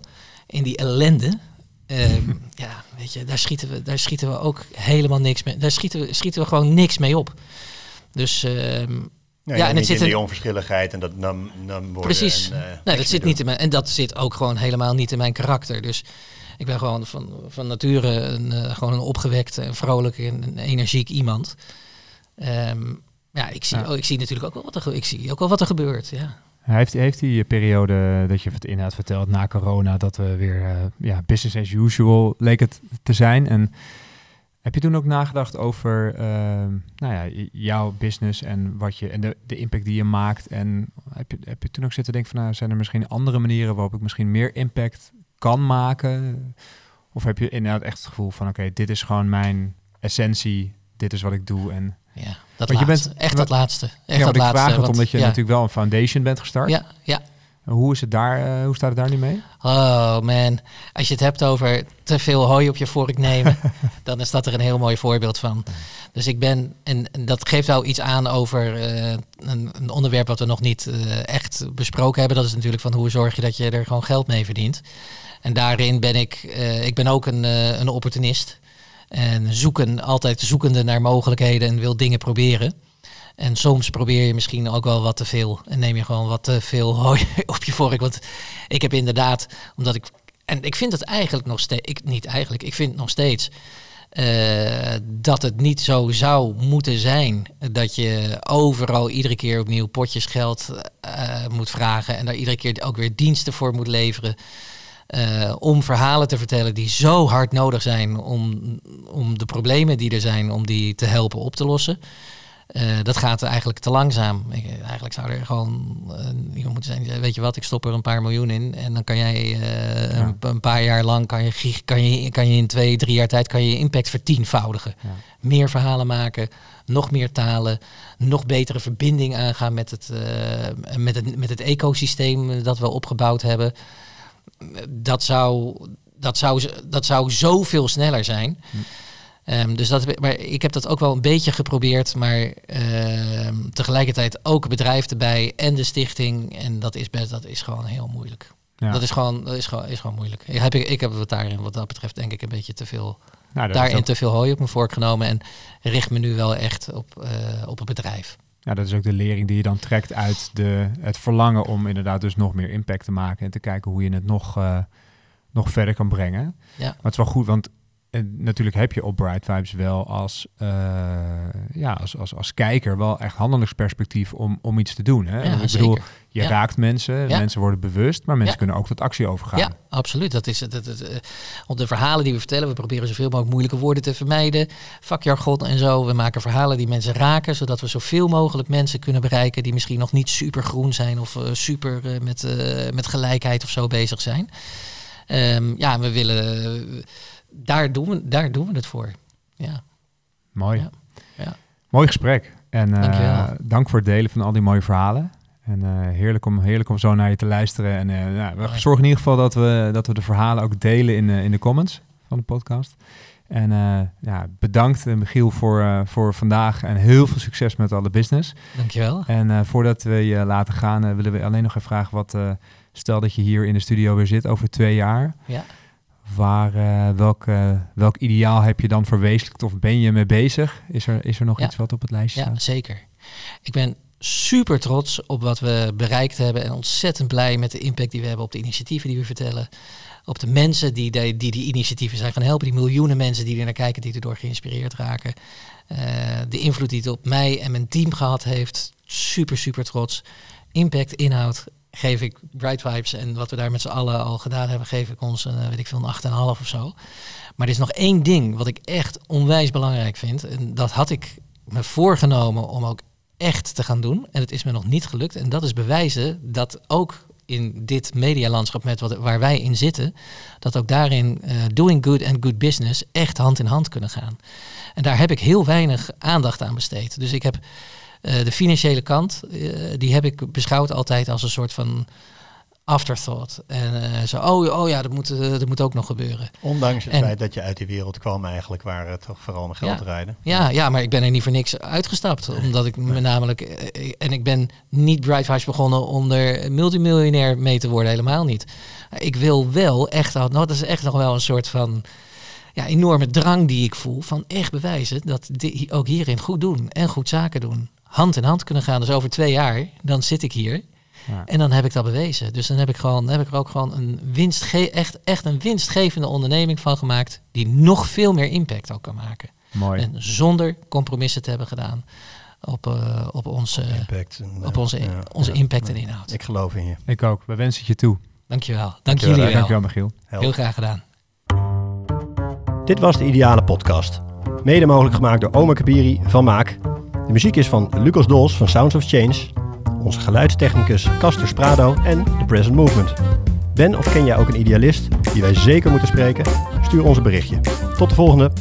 Speaker 3: in die ellende. Ehm, ja, weet je, daar schieten, we, daar schieten we ook helemaal niks mee. Daar schieten we, schieten we gewoon niks mee op. Dus ehm,
Speaker 2: Ja,
Speaker 3: ja, en het zit
Speaker 2: in die onverschilligheid en dat nam, nam worden.
Speaker 3: Precies.
Speaker 2: En, eh,
Speaker 3: nee, dat zit
Speaker 2: doen.
Speaker 3: niet in mijn, en dat zit ook gewoon helemaal niet in mijn karakter. Dus ik ben gewoon van, van nature een, eh, gewoon een opgewekt, en vrolijk en een energiek iemand. Ehm, ja, ik zie,
Speaker 1: Ja.
Speaker 3: oh, ik zie natuurlijk ook wel wat er, ik zie ook wel wat er gebeurt. Ja.
Speaker 1: Heeft, heeft die periode dat je het inderdaad vertelt na corona, dat we weer eh, ja, business as usual leek het te zijn? En heb je toen ook nagedacht over ehm, nou ja, jouw business en, wat je, en de, de impact die je maakt? En heb je, heb je toen ook zitten denken van, nou, zijn er misschien andere manieren waarop ik misschien meer impact kan maken? Of heb je inderdaad echt het gevoel van, oké, dit is gewoon mijn essentie, dit is wat ik doe en
Speaker 3: Ja, dat
Speaker 1: Want je bent-
Speaker 3: echt dat laatste. Echt
Speaker 1: ja,
Speaker 3: dat
Speaker 1: ik
Speaker 3: laatste.
Speaker 1: vraag het
Speaker 3: want-
Speaker 1: omdat je
Speaker 3: ja,
Speaker 1: natuurlijk wel een foundation bent gestart.
Speaker 3: Ja, ja.
Speaker 1: Hoe, is het daar, eh, hoe staat het daar nu mee?
Speaker 3: Oh man, als je het hebt over te veel hooi op je vork nemen, dan is dat er een heel mooi voorbeeld van. Dus ik ben, en, dat geeft wel iets aan over eh, een, een onderwerp wat we nog niet eh, echt besproken hebben. Dat is natuurlijk van hoe zorg je dat je er gewoon geld mee verdient. En daarin ben ik, ik ben ook een, een opportunist. En zoeken, altijd zoekende naar mogelijkheden en wil dingen proberen. En soms probeer je misschien ook wel wat te veel. En neem je gewoon wat te veel hooi op je vork. Want ik heb inderdaad, omdat ik. En ik vind het eigenlijk nog steeds. Ik, niet eigenlijk, ik vind nog steeds. eh, dat het niet zo zou moeten zijn dat je overal iedere keer opnieuw potjes geld eh, moet vragen en daar iedere keer ook weer diensten voor moet leveren. Eh, om verhalen te vertellen die zo hard nodig zijn om, om de problemen die er zijn, om die te helpen op te lossen. Eh, dat gaat eigenlijk te langzaam. Ik, eigenlijk zou er gewoon eh, iemand moeten zijn weet je wat, ik stop er een paar miljoen in en dan kan jij
Speaker 1: Ja.
Speaker 3: een, een paar jaar lang kan je, kan je, kan je in twee, drie jaar tijd kan je impact vertienvoudigen.
Speaker 1: Ja.
Speaker 3: Meer verhalen maken, nog meer talen, nog betere verbinding aangaan met het, met het, met het ecosysteem dat we opgebouwd hebben. Dat zou, dat zou, dat zou zoveel sneller zijn. Ehm, dus dat, maar ik heb dat ook wel een beetje geprobeerd, maar ehm, tegelijkertijd ook bedrijf erbij en de stichting. En dat is, best, dat is gewoon heel moeilijk.
Speaker 1: Ja.
Speaker 3: Dat is gewoon, dat is gewoon, is gewoon moeilijk. Ik heb, ik heb het daarin, wat dat betreft, denk ik een beetje te veel,
Speaker 1: Nou,
Speaker 3: daarin
Speaker 1: ook-
Speaker 3: te veel hooi op mijn vork genomen. En richt me nu wel echt op, eh, op het bedrijf.
Speaker 1: Ja, dat is ook de lering die je dan trekt uit de, het verlangen om inderdaad dus nog meer impact te maken en te kijken hoe je het nog, eh, nog verder kan brengen.
Speaker 3: Ja.
Speaker 1: Maar het is wel goed, want eh, natuurlijk heb je op Bright Vibes wel als, eh, ja, als, als, als kijker wel echt handelingsperspectief om, om iets te doen. Hè?
Speaker 3: Ja,
Speaker 1: ik
Speaker 3: zeker.
Speaker 1: bedoel, je
Speaker 3: Ja.
Speaker 1: raakt mensen,
Speaker 3: Ja.
Speaker 1: mensen worden bewust, maar mensen kunnen ook tot actie overgaan.
Speaker 3: Ja, absoluut. Dat is het. het, het, eh, op de verhalen die we vertellen, we proberen zoveel mogelijk moeilijke woorden te vermijden. Vakjargon en zo. We maken verhalen die mensen raken, zodat we zoveel mogelijk mensen kunnen bereiken die misschien nog niet super groen zijn of eh, super met, met gelijkheid of zo bezig zijn. Ehm, ja, we willen. Daar, doen we, daar doen we het voor. Ja.
Speaker 1: Mooi.
Speaker 3: Ja. Ja.
Speaker 1: Mooi gesprek. En eh, dank voor het delen van al die mooie verhalen. En eh, heerlijk, om, heerlijk om zo naar je te luisteren. En eh, nou, we zorgen in ieder geval dat we, dat we de verhalen ook delen in, in de comments van de podcast. En ja, bedankt Michiel voor, voor vandaag en heel veel succes met alle business.
Speaker 3: Dankjewel.
Speaker 1: En voordat we je laten gaan, willen we alleen nog even vragen wat, stel dat je hier in de studio weer zit over twee jaar.
Speaker 3: Ja.
Speaker 1: Waar, eh, welk, eh, welk ideaal heb je dan verwezenlijkt of ben je mee bezig? Is er, is er nog
Speaker 3: Ja.
Speaker 1: iets wat op het lijstje
Speaker 3: Ja,
Speaker 1: staat?
Speaker 3: zeker. Ik ben super trots op wat we bereikt hebben en ontzettend blij met de impact die we hebben op de initiatieven die we vertellen. Op de mensen die die, die, die initiatieven zijn gaan helpen, die miljoenen mensen die er naar kijken, die erdoor geïnspireerd raken. Eh, de invloed die het op mij en mijn team gehad heeft, super, super trots. Impact, inhoud, geef ik Bright Vibes en wat we daar met z'n allen al gedaan hebben, geef ik ons een, eh, weet ik veel, een 8,5 of zo. Maar er is nog één ding wat ik echt onwijs belangrijk vind. En dat had ik me voorgenomen om ook echt te gaan doen. En het is me nog niet gelukt. En dat is bewijzen dat ook in dit medialandschap met wat, waar wij in zitten, dat ook daarin eh, doing good and good business echt hand in hand kunnen gaan. En daar heb ik heel weinig aandacht aan besteed. Dus ik heb de financiële kant, eh, die heb ik beschouwd altijd als een soort van afterthought. En eh, zo, oh, oh ja, dat moet, eh, dat moet ook nog gebeuren.
Speaker 2: Ondanks het
Speaker 3: En-
Speaker 2: feit dat je uit die wereld kwam eigenlijk waar het toch vooral om geld
Speaker 3: Ja.
Speaker 2: draaide.
Speaker 3: Ja, ja, maar ik ben er niet voor niks uitgestapt. Omdat ik me namelijk. eh, En ik ben niet Bright Vibes begonnen om er multimiljonair mee te worden, helemaal niet. Ik wil wel echt, nou, dat is echt nog wel een soort van ja, enorme drang die ik voel. Van echt bewijzen dat die ook hierin goed doen en goed zaken doen. Hand in hand kunnen gaan. Dus over twee jaar, dan zit ik hier.
Speaker 1: Ja.
Speaker 3: En dan heb ik dat bewezen. Dus dan heb ik, gewoon, dan heb ik er ook gewoon een winstge echt, echt een winstgevende onderneming van gemaakt. Die nog veel meer impact ook kan maken.
Speaker 1: Mooi.
Speaker 3: En zonder compromissen te hebben gedaan op, eh, op, onze,
Speaker 2: Impact. en,
Speaker 3: op
Speaker 2: eh,
Speaker 3: onze,
Speaker 2: ja,
Speaker 3: onze
Speaker 2: ja,
Speaker 3: impact
Speaker 2: ja.
Speaker 3: en inhoud.
Speaker 2: Ik geloof in je.
Speaker 1: Ik ook. We wensen het je toe.
Speaker 3: Dankjewel. Dank
Speaker 2: Dankjewel,
Speaker 3: jullie wel.
Speaker 1: Dankjewel Michiel.
Speaker 2: Help.
Speaker 3: Heel graag gedaan.
Speaker 2: Dit was de Ideale Podcast. Mede mogelijk gemaakt door Oma Kabiri van Maak. De muziek is van Lucas Dols van Sounds of Change. Onze geluidstechnicus Castor Sprado en The Present Movement. Ben of ken jij ook een idealist die wij zeker moeten spreken? Stuur ons een berichtje. Tot de volgende.